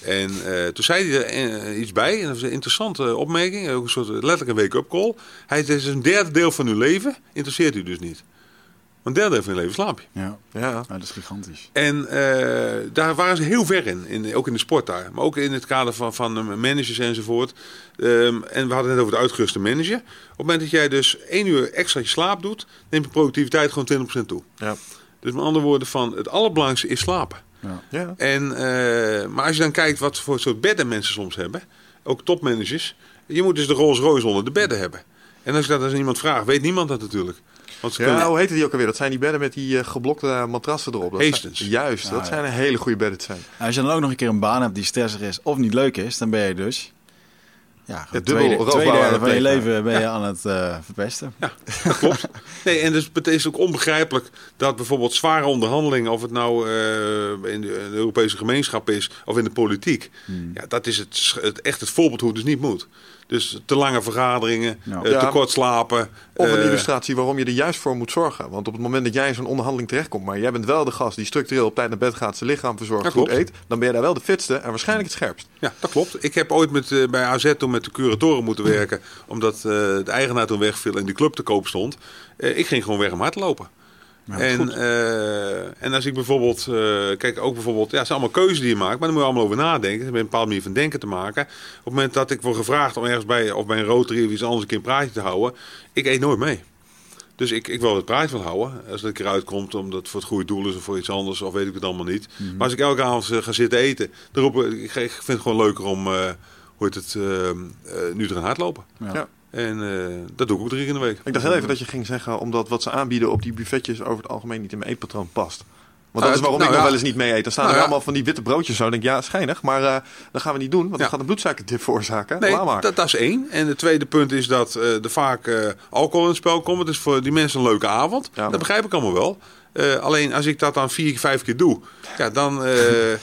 En eh, toen zei hij er eh, iets bij, en dat was een interessante opmerking, ook een soort letterlijk een wake-up call. Hij zei, het is een derde deel van uw leven, interesseert u dus niet. Want een derde deel van je leven slaap je. Ja. Ja. ja, dat is gigantisch. En eh, daar waren ze heel ver in, in, ook in de sport daar. Maar ook in het kader van, van eh, managers enzovoort. Ehm, en we hadden het net over de uitgeruste manager. Op het moment dat jij dus één uur extra je slaap doet, neemt je productiviteit gewoon 20% toe. Ja. Dus met andere woorden, van het allerbelangrijkste is slapen. Ja. En, eh, maar als je dan kijkt wat voor soort bedden mensen soms hebben, ook topmanagers, je moet dus de Rolls Royce onder de bedden hebben. En als je dat aan iemand vraagt, weet niemand dat natuurlijk. Want ze Ja, kunnen- hoe heette die ook alweer? Dat zijn die bedden met die eh, geblokte matrassen erop. Dat Hastings. Zijn, juist, Ja, dat ja. zijn een hele goede bedden te zijn. En als je dan ook nog een keer een baan hebt die stressig is of niet leuk is, dan ben je dus... Ja, gewoon dubbel tweede, het van je leven ben je aan het eh, verpesten. Ja, dat klopt. Nee, en dus het is ook onbegrijpelijk dat bijvoorbeeld zware onderhandelingen, of het nou eh, in, de, in de Europese gemeenschap is of in de politiek, Hmm. ja, dat is het, het, echt het voorbeeld hoe het dus niet moet. Dus te lange vergaderingen, Ja. eh, Ja. te kort slapen. Of een eh, illustratie waarom je er juist voor moet zorgen. Want op het moment dat jij in zo'n onderhandeling terechtkomt, maar jij bent wel de gast die structureel op tijd naar bed gaat, zijn lichaam verzorgt, Ja, goed eet, dan ben je daar wel de fitste en waarschijnlijk het scherpst. Ja, dat klopt. Ik heb ooit met, eh, bij AZ toen met de curatoren moeten werken, omdat eh, de eigenaar toen wegviel en die club te koop stond. Eh, ik ging gewoon weg om hard en, eh, en als ik bijvoorbeeld, eh, kijk ook bijvoorbeeld, ja, het zijn allemaal keuzes die je maakt, maar daar moet je allemaal over nadenken. Het met een bepaalde manier van denken te maken. Op het moment dat ik word gevraagd om ergens bij, of bij een Rotary of iets anders een keer een praatje te houden, ik eet nooit mee. Dus ik, ik wil het praatje van houden. Als het een keer uitkomt, omdat het voor het goede doel is of voor iets anders, of weet ik het allemaal niet. Maar als ik elke avond eh, ga zitten eten, dan roep ik, ik, vind het gewoon leuker om, eh, hoe heet het, nu te gaan hardlopen. Ja. Ja. En eh, dat doe ik ook drie keer in de week. Ik dacht heel even dat je ging zeggen, omdat wat ze aanbieden op die buffetjes over het algemeen niet in mijn eetpatroon past. Want dat Nou, is waarom nou ik nog ja. wel eens niet mee eet. Dan staan Nou er ja. allemaal van die witte broodjes zo. Dan denk ik, ja, schijnig. Maar eh, dat gaan we niet doen, want Ja. dat gaat een bloedsuikerdip veroorzaken. Nee, dat, dat is één. En het tweede punt is dat eh, er vaak eh, alcohol in het spel komt. Het is voor die mensen een leuke avond. Ja. Dat begrijp ik allemaal wel. Eh, alleen als ik dat dan vier, vijf keer doe, ja, dan. eh,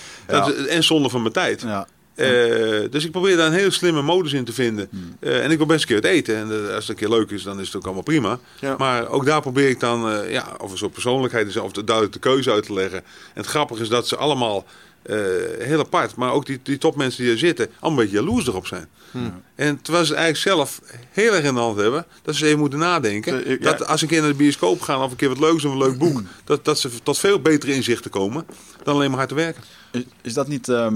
dat is- en zonde van mijn tijd. Ja. Eh, dus ik probeer daar een hele slimme modus in te vinden. Eh, en ik wil best een keer het eten. En eh, als het een keer leuk is, dan is het ook allemaal prima. Ja. Maar ook daar probeer ik dan, ja, of een soort persoonlijkheid is, of de, duidelijk de keuze uit te leggen. En het grappige is dat ze allemaal heel apart, maar ook die, die topmensen die er zitten, allemaal een beetje jaloers erop zijn. En terwijl ze eigenlijk zelf heel erg in de hand hebben, dat ze even moeten nadenken. Ja. Dat als een keer naar de bioscoop gaan of een keer wat leuks of een leuk boek, dat, dat ze tot veel betere inzichten komen dan alleen maar hard te werken. Is, is dat niet ehm,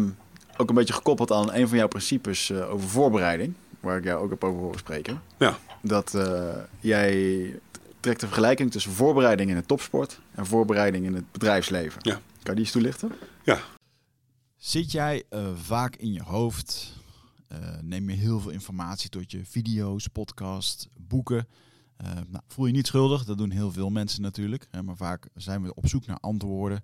ook een beetje gekoppeld aan een van jouw principes eh, over voorbereiding? Waar ik jou ook heb over horen spreken. Ja. Dat eh, jij trekt de vergelijking tussen voorbereiding in het topsport en voorbereiding in het bedrijfsleven. Ja. Kan je die eens toelichten? Ja, Zit jij eh, vaak in je hoofd? Eh, neem je heel veel informatie tot je video's, podcasts, boeken? Eh, nou, voel je niet schuldig, dat doen heel veel mensen natuurlijk. Hè, maar vaak zijn we op zoek naar antwoorden.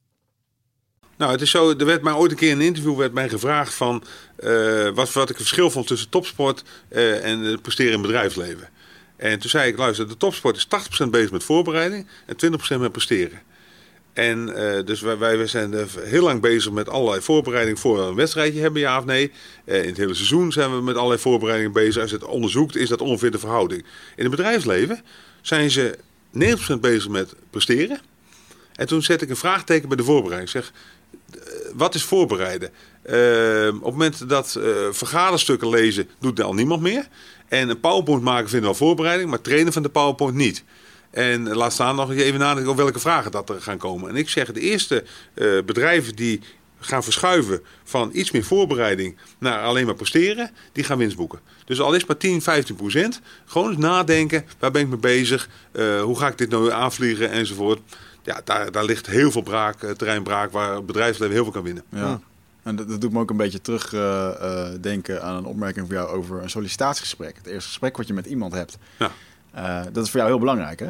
Nou, het is zo, er werd mij ooit een keer in een interview werd mij gevraagd van eh, wat, wat ik het verschil vond tussen topsport eh, en het presteren in bedrijfsleven. En toen zei ik, luister, de topsport is 80% bezig met voorbereiding en 20% met presteren. En eh, dus wij, wij zijn heel lang bezig met allerlei voorbereiding voor een wedstrijdje hebben, ja of nee. In het hele seizoen zijn we met allerlei voorbereidingen bezig. Als je het onderzoekt, is dat ongeveer de verhouding. In het bedrijfsleven zijn ze 90% bezig met presteren. En toen zet ik een vraagteken bij de voorbereiding. Ik zeg, wat is voorbereiden? Eh, op het moment dat eh, vergaderstukken lezen, doet al niemand meer. En een PowerPoint maken vinden we al voorbereiding, maar trainen van de PowerPoint niet. En eh, laat staan nog even nadenken over welke vragen dat er gaan komen. En ik zeg, de eerste eh, bedrijven die gaan verschuiven van iets meer voorbereiding naar alleen maar presteren, die gaan winst boeken. Dus al is maar 10, 15 procent, gewoon eens nadenken, waar ben ik mee bezig, Eh, hoe ga ik dit nou aanvliegen enzovoort. Ja, daar, daar ligt heel veel braak, eh, terreinbraak waar het bedrijfsleven heel veel kan winnen. Ja. En dat, dat doet me ook een beetje terug eh, eh, denken aan een opmerking van jou over een sollicitatiegesprek. Het eerste gesprek wat je met iemand hebt. Ja. Eh, dat is voor jou heel belangrijk, hè?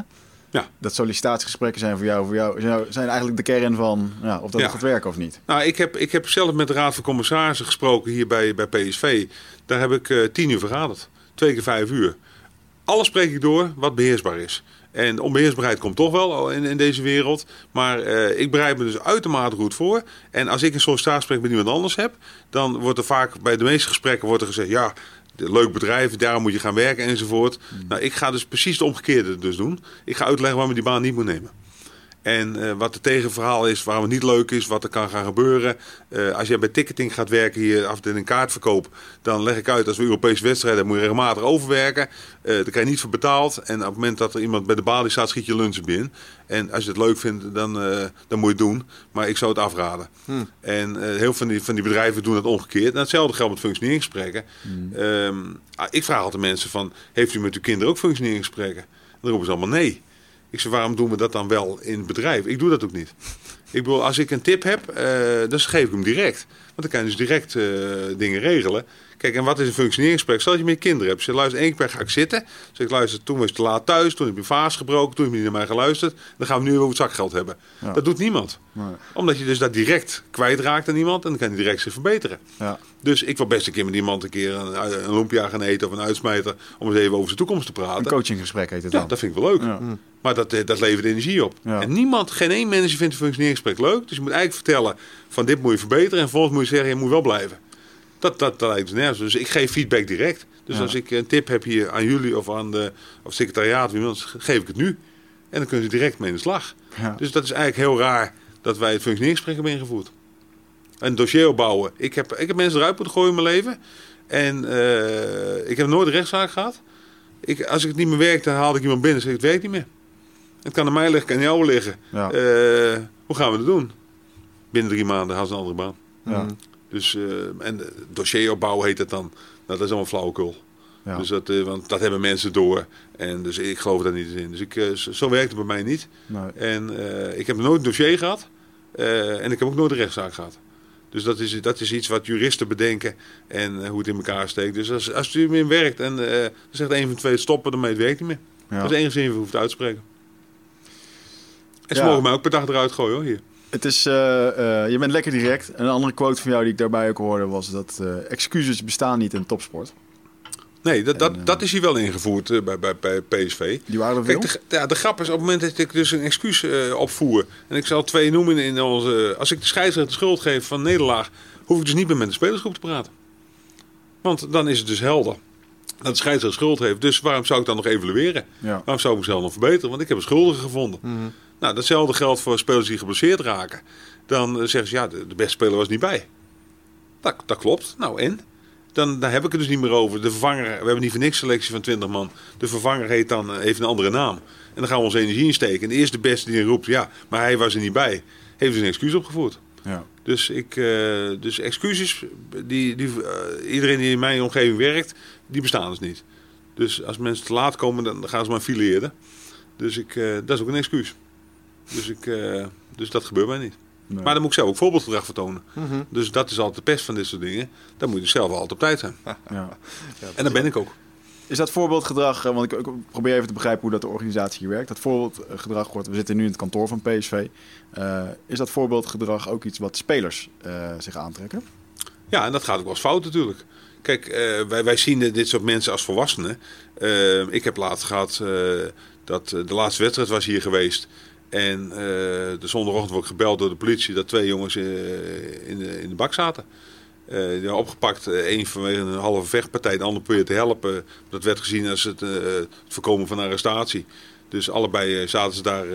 Ja. Dat sollicitatiegesprekken zijn voor jou, voor jou zijn- eigenlijk de kern van ja, of dat Ja. het gaat werken of niet. Nou, ik heb, ik heb zelf met de Raad van Commissarissen gesproken hier bij, bij PSV. Daar heb ik eh, tien uur vergaderd. Twee keer vijf uur. Alles spreek ik door wat beheersbaar is. En onbeheersbaarheid komt toch wel in, in deze wereld. Maar eh, ik bereid me dus uitermate goed voor. En als ik een sollicitatiegesprek met iemand anders heb... dan wordt er vaak bij de meeste gesprekken wordt er gezegd... ja, leuk bedrijf, daar moet je gaan werken enzovoort. Nou, ik ga dus precies het omgekeerde dus doen. Ik ga uitleggen waarom je die baan niet moet nemen. En eh, wat het tegenverhaal is, waarom het niet leuk is, wat er kan gaan gebeuren. Eh, als jij bij ticketing gaat werken, hier afdeling kaartverkoop, dan leg ik uit als we Europese wedstrijden moet je regelmatig overwerken. Eh daar krijg je niet voor betaald. En op het moment dat er iemand bij de balie staat, schiet je lunchen binnen. En als je het leuk vindt, dan, dan moet je het doen. Maar ik zou het afraden. En eh, heel veel van die, van die bedrijven doen het omgekeerd. En hetzelfde geldt met functioneringsgesprekken. Ehm, ah, ik vraag altijd mensen van, heeft u met uw kinderen ook functioneringsgesprekken? Dan roepen ze allemaal nee. Ik zeg, waarom doen we dat dan wel in het bedrijf? Ik doe dat ook niet. Ik bedoel, als ik een tip heb, eh, dan geef ik hem direct. Want dan kan je dus direct eh, dingen regelen. Kijk, en wat is een functioneringsgesprek? Stel dat je met je kinderen hebt. Ze luisteren één keer per ga ik zitten. Zeg ik luister, toen was je te laat thuis. Toen heb je vaas gebroken. Toen heb je niet naar mij geluisterd. Dan gaan we nu over het zakgeld hebben. Ja. Dat doet niemand. Nee. Omdat je dus dat direct kwijtraakt aan iemand. En dan kan hij direct zich verbeteren. Ja. Dus ik wil best een keer met iemand een keer een, een lumpia gaan eten of een uitsmijter. Om eens even over zijn toekomst te praten. Een coachinggesprek heet het Ja, dan. dat vind ik wel leuk. Ja. Maar dat, eh, dat levert energie op. Ja. En niemand, geen één manager vindt een functioneringsgesprek leuk. Dus je moet eigenlijk vertellen van dit moet je verbeteren. En vervolgens moet je zeggen, je moet wel blijven. Dat, dat, dat lijkt me nergens. Dus ik geef feedback direct. Dus Ja. als ik een tip heb hier aan jullie of aan de of secretariaat, wie wil, geef ik het nu. En dan kunnen ze direct mee in de slag. Ja. Dus dat is eigenlijk heel raar dat wij het functioneringsgesprek hebben ingevoerd. Een dossier opbouwen. Ik heb, ik heb mensen eruit moeten gooien in mijn leven. En eh, ik heb nooit een rechtszaak gehad. Ik, als ik het niet meer werkte, dan haalde ik iemand binnen en zei ik, het werkt niet meer. Het kan aan mij liggen, kan aan jou liggen. Ja. Eh, hoe gaan we dat doen? Binnen drie maanden gaan ze een andere baan. Ja. Dus, eh, en dossier opbouwen heet het dan. Nou, dat is allemaal flauwekul. Ja. Dus dat, eh, want dat hebben mensen door. En dus ik geloof daar niet in. Dus ik, eh, zo, werkt het bij mij niet. Nee. En ik heb nooit een dossier gehad. eh, en ik heb ook nooit een rechtszaak gehad. Dus dat is, dat is iets wat juristen bedenken en hoe het in elkaar steekt. Dus als, als u erin werkt en dan zegt een van twee stoppen, dan weet het werkt niet meer. Ja. Dat is de enige zin die je hoeft uit te spreken. En ze Ja. mogen mij ook per dag eruit gooien hoor, hier. Het is, eh, eh, je bent lekker direct. Een andere quote van jou die ik daarbij ook hoorde was dat eh, excuses bestaan niet in topsport. Nee, dat, dat, En, dat is hier wel ingevoerd bij, bij, bij PSV. Die waren er. Kijk, de, ja, de grap is op het moment dat ik dus een excuus opvoer. En ik zal twee noemen in onze. Als ik de scheidsrechter de schuld geef van nederlaag. hoef ik dus niet meer met de spelersgroep te praten. Want dan is het dus helder. Dat de scheidsrechter schuld heeft. Dus waarom zou ik dan nog evalueren? Ja. Waarom zou ik mezelf nog verbeteren? Want ik heb een schuldige gevonden. Nou, datzelfde geldt voor spelers die geblesseerd raken. Dan eh, zeggen ze ja, de, de beste speler was niet bij. Dat, dat klopt. Nou en? Dan, daar heb ik het dus niet meer over. De vervanger, we hebben niet voor niks selectie van 20 man. De vervanger heet dan, eh, heeft een andere naam. En dan gaan we onze energie insteken. En de eerste beste die roept, ja, maar hij was er niet bij. Heeft dus een excuus opgevoerd. Ja. Dus, ik, eh, dus excuses, die, die, iedereen die in mijn omgeving werkt, die bestaan dus niet. Dus als mensen te laat komen, dan gaan ze maar fileren. Dus ik, dat is ook een excuus. Dus, ik, eh, dus dat gebeurt mij niet. Nee. Maar dan moet ik zelf ook voorbeeldgedrag vertonen. Dus dat is altijd de pest van dit soort dingen. Dan moet je zelf altijd op tijd zijn. Ja. En dat ben ik ook. Is dat voorbeeldgedrag, eh, want ik, ik probeer even te begrijpen hoe dat de organisatie hier werkt. Dat voorbeeldgedrag wordt, we zitten nu in het kantoor van PSV. Eh, is dat voorbeeldgedrag ook iets wat spelers eh, zich aantrekken? Ja, en dat gaat ook wel eens fout natuurlijk. Kijk, eh, wij, wij zien dit soort mensen als volwassenen. Ik heb laatst gehad eh, dat de laatste wedstrijd was hier geweest. En eh, de zondagochtend word ik gebeld door de politie dat twee jongens eh, in, de, in de bak zaten. Eh, die waren opgepakt. Eén vanwege een halve vechtpartij, de ander probeerde te helpen. Dat werd gezien als het, het voorkomen van arrestatie. Dus allebei zaten ze daar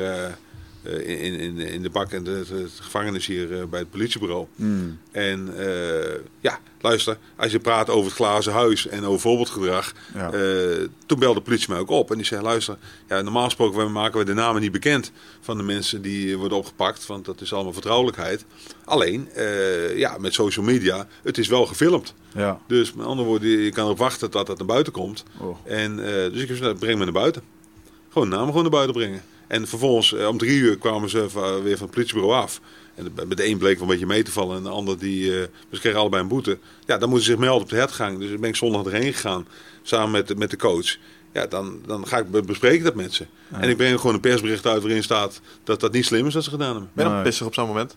in, in, in de bak en de, gevangenis hier eh, bij het politiebureau. Hmm. En eh, ja, luister, als je praat over het glazen huis en over voorbeeldgedrag. Ja. eh, toen belde de politie mij ook op en die zei: luister, ja, normaal gesproken maken we de namen niet bekend van de mensen die worden opgepakt, want dat is allemaal vertrouwelijkheid. Alleen, eh, ja, met social media, het is wel gefilmd. Ja. Dus met andere woorden, je kan erop wachten dat dat naar buiten komt. Oh. En, eh, dus ik heb gezegd, breng me naar buiten. Gewoon namen gewoon naar buiten brengen. En vervolgens, eh, om drie uur kwamen ze weer van het politiebureau af. En de- met de een bleek wel een beetje mee te vallen en de ander die, eh ze kregen allebei een boete. Ja, dan moeten ze zich melden op de hertgang. Dus ben ik zondag erheen gegaan, samen met, de- met de coach. Ja, dan, dan ga ik be- bespreken dat met ze. En ik breng gewoon een persbericht uit waarin staat dat dat niet slim is wat ze gedaan hebben. Ben je dan pissig op zo'n moment?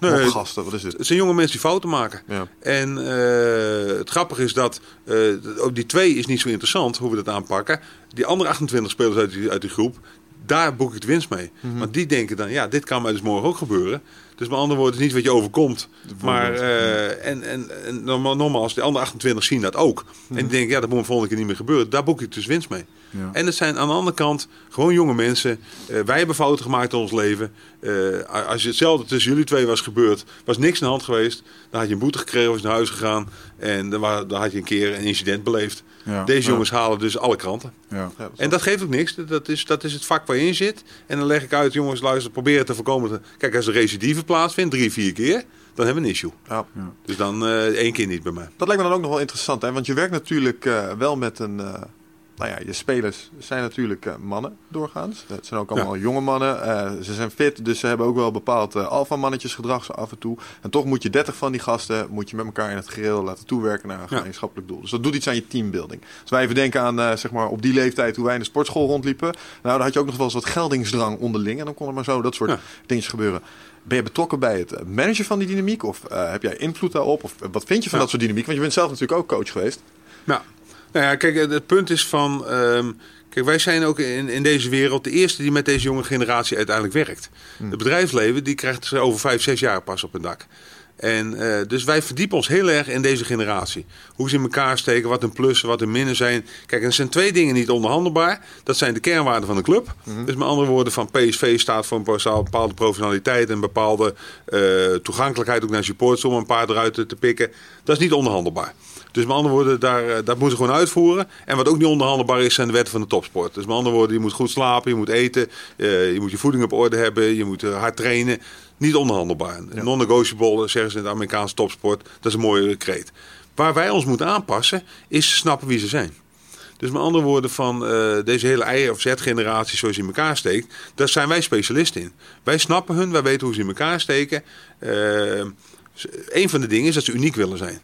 Nee. Gasten, wat is dit? Het zijn jonge mensen die fouten maken. Ja. En eh, het grappige is dat eh, ook die twee is niet zo interessant hoe we dat aanpakken. Die andere 28 spelers uit die, uit die groep, daar boek ik de winst mee. Want die denken dan, ja, dit kan mij dus morgen ook gebeuren. Dus met andere woorden, het is niet wat je overkomt. Maar, eh, en, en, en normaal- nogmaals, de andere 28 zien dat ook. En die denken, ja, dat moet de volgende keer niet meer gebeuren. Daar boek ik dus winst mee. Ja. En het zijn aan de andere kant gewoon jonge mensen. Eh, wij hebben fouten gemaakt in ons leven. Eh, als je hetzelfde tussen jullie twee was gebeurd, was niks aan de hand geweest. Dan had je een boete gekregen, was naar huis gegaan. En dan, had je een keer een incident beleefd. Ja. Deze jongens halen dus alle kranten. Ja. Ja, En dat geeft ook niks. Dat is, dat is het vak waar je in zit. En dan leg ik uit, jongens, luister, probeer het te voorkomen. te- Kijk, als er recidive plaatsvindt, drie, vier keer, dan hebben we een issue. Ja. Dus dan eh, één keer niet bij mij. Dat lijkt me dan ook nog wel interessant, hè? want je werkt natuurlijk eh, wel met een. eh, nou ja, je spelers zijn natuurlijk eh, mannen doorgaans. Het zijn ook allemaal jonge mannen. Eh, ze zijn fit, dus ze hebben ook wel bepaald alfamannetjes gedrag zo af en toe. En toch moet je 30 van die gasten moet je met elkaar in het geheel laten toewerken naar een Ja. gemeenschappelijk doel. Dus dat doet iets aan je teambuilding. Als wij even denken aan eh, zeg maar op die leeftijd toen wij in de sportschool rondliepen. Nou, dan had je ook nog wel eens wat geldingsdrang onderling. En dan kon er maar zo dat soort Ja. dingetjes gebeuren. Ben je betrokken bij het eh, managen van die dynamiek? Of eh, heb jij invloed daarop? Of eh, wat vind je van Ja. dat soort dynamiek? Want je bent zelf natuurlijk ook coach geweest. Ja. Nou ja, kijk, het punt is van... ehm, kijk, wij zijn ook in, in deze wereld de eerste die met deze jonge generatie uiteindelijk werkt. Het bedrijfsleven, die krijgt ze over vijf, zes jaar pas op een dak. En eh, dus wij verdiepen ons heel erg in deze generatie. Hoe ze in elkaar steken, wat hun plussen, wat hun minnen zijn. Kijk, er zijn twee dingen niet onderhandelbaar. Dat zijn de kernwaarden van de club. Dus met andere woorden, van PSV staat voor een bepaalde professionaliteit... en bepaalde eh, toegankelijkheid ook naar supporters... om een paar eruit te, te pikken. Dat is niet onderhandelbaar. Dus met andere woorden, daar, eh, dat moeten ze gewoon uitvoeren. En wat ook niet onderhandelbaar is, zijn de wetten van de topsport. Dus met andere woorden, je moet goed slapen, je moet eten, je moet je voeding op orde hebben, je moet hard trainen. Niet onderhandelbaar. Non-negotiable, zeggen ze in de Amerikaanse topsport. Dat is een mooie kreet. Waar wij ons moeten aanpassen, is snappen wie ze zijn. Dus met andere woorden, van eh, deze hele Y- of Z-generatie zoals die in elkaar steekt, daar zijn wij specialisten in. Wij snappen hun, wij weten hoe ze in elkaar steken. Eh, een van de dingen is dat ze uniek willen zijn.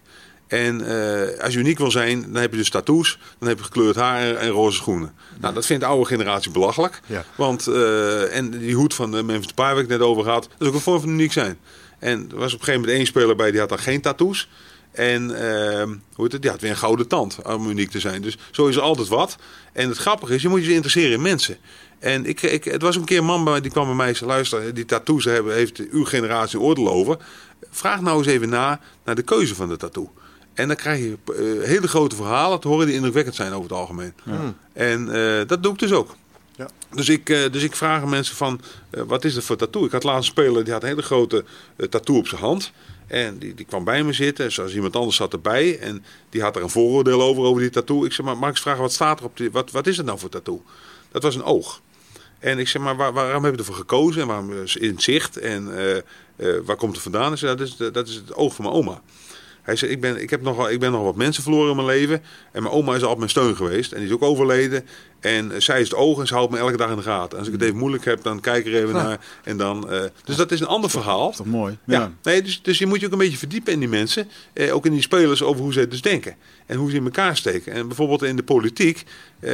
En eh, als je uniek wil zijn, dan heb je dus tattoos, dan heb je gekleurd haar en roze schoenen. Nou, dat vindt de oude generatie belachelijk. Ja. Want, eh, en die hoed van uh, Memphis Depay waar ik net over had, dat is ook een vorm van uniek zijn. En er was op een gegeven moment één speler bij, die had dan geen tattoos. En uh, hoe heet het? Die had weer een gouden tand om uniek te zijn. Dus zo is er altijd wat. En het grappige is, je moet je interesseren in mensen. En ik, ik, het was een keer een man bij, die kwam bij mij en zei, luister, die tattoos hebben, heeft uw generatie oordeel over. Vraag nou eens even na naar de keuze van de tattoo. En dan krijg je uh, hele grote verhalen te horen die indrukwekkend zijn over het algemeen. Ja. En uh, dat doe ik dus ook. Ja. Dus, ik, uh, dus ik vraag mensen van, uh, wat is dat voor tattoo? Ik had laatst een speler, die had een hele grote uh, tattoo op zijn hand. En die, die kwam bij me zitten, zoals iemand anders zat erbij. En die had er een vooroordeel over, over die tattoo. Ik zeg, maar mag ik eens vragen, wat staat er op die, wat, wat is het nou voor tattoo? Dat was een oog. En ik zeg, maar waar, waarom heb je ervoor gekozen? En waarom in het zicht? En waar komt het vandaan? Ik zeg, dat is, dat is het oog van mijn oma. Hij zei, ik ben, ik, heb nog, ik ben nog wat mensen verloren in mijn leven. En mijn oma is altijd mijn steun geweest. En die is ook overleden. En zij is het oog en ze houdt me elke dag in de gaten. Als ik het even moeilijk heb, dan kijk ik er even naar. En dan, uh, dus dat is een ander verhaal. Dat is toch mooi? Ja. ja. Nee, dus, dus je moet je ook een beetje verdiepen in die mensen. Eh, ook in die spelers over hoe ze dus denken. En hoe ze in elkaar steken. En bijvoorbeeld in de politiek. Eh,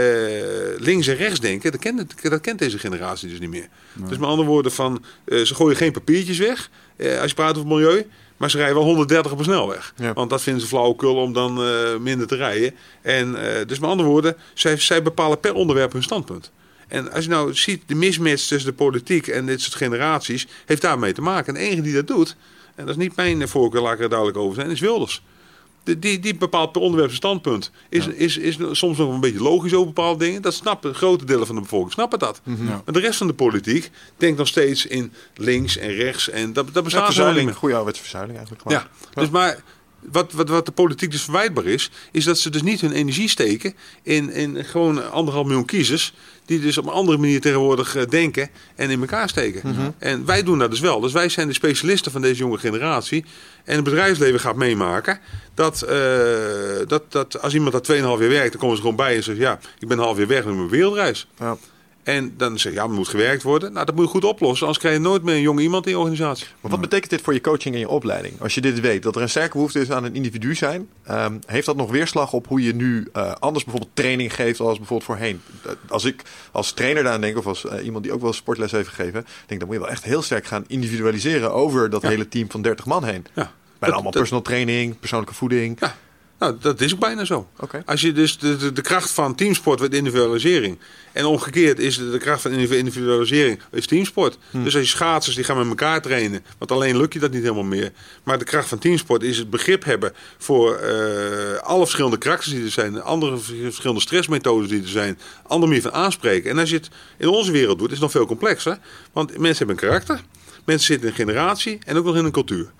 links en rechts denken. Dat kent, dat kent deze generatie dus niet meer. Nee. Dus met andere woorden van... Uh, ze gooien geen papiertjes weg. Eh, als je praat over milieu. Maar ze rijden wel 130 op een snelweg. Ja. Want dat vinden ze flauwekul om dan uh, minder te rijden. En uh, dus met andere woorden, zij, zij bepalen per onderwerp hun standpunt. En als je nou ziet, de mismatch tussen de politiek en dit soort generaties heeft daarmee te maken. En de enige die dat doet, en dat is niet mijn voorkeur, laat ik er duidelijk over zijn, is Wilders. Die, die, bepaalt per onderwerp zijn standpunt. Is, ja. is, is, is soms nog een beetje logisch over bepaalde dingen. Dat snappen grote delen van de bevolking snappen dat. Mhm. Mm -hmm. Maar de rest van de politiek denkt nog steeds in links en rechts. En dat, dat bestaat ja, verzuiling. Goede ouderwetse verzuiling eigenlijk. Ja, ja, dus maar wat, wat, wat de politiek dus verwijtbaar is, is dat ze dus niet hun energie steken in, in gewoon anderhalf miljoen kiezers. Die dus op een andere manier tegenwoordig uh, denken en in elkaar steken. Mhm. Mm -hmm. En wij doen dat dus wel. Dus wij zijn de specialisten van deze jonge generatie. En het bedrijfsleven gaat meemaken dat, uh, dat, dat als iemand dat 2,5 jaar werkt, dan komen ze gewoon bij en zeggen: Ja, ik ben een half jaar weg met mijn wereldreis. Ja. En dan zeg je, ja, er moet gewerkt worden. Nou, dat moet je goed oplossen. Anders krijg je nooit meer een jonge iemand in je organisatie. Maar wat betekent dit voor je coaching en je opleiding? Als je dit weet, dat er een sterke behoefte is aan een individu zijn. Um, heeft dat nog weerslag op hoe je nu uh, anders bijvoorbeeld training geeft als bijvoorbeeld voorheen? Als ik als trainer daar denk, of als uh, iemand die ook wel sportles heeft gegeven. denk dan moet je wel echt heel sterk gaan individualiseren over dat ja. hele team van 30 man heen. Ja. Bij allemaal personal training, persoonlijke voeding. Ja. Nou, dat is ook bijna zo. Als je dus de, de, de kracht van teamsport wordt individualisering. En omgekeerd is de, de kracht van individu- individualisering is teamsport. Hm. Dus als je schaatsers die gaan met elkaar trainen. Want alleen lukt je dat niet helemaal meer. Maar de kracht van teamsport is het begrip hebben voor eh, alle verschillende karakters die er zijn. Andere verschillende stressmethodes die er zijn. Andere manier van aanspreken. En als je het in onze wereld doet, is het nog veel complexer. Want mensen hebben een karakter. Mensen zitten in een generatie en ook nog in een cultuur.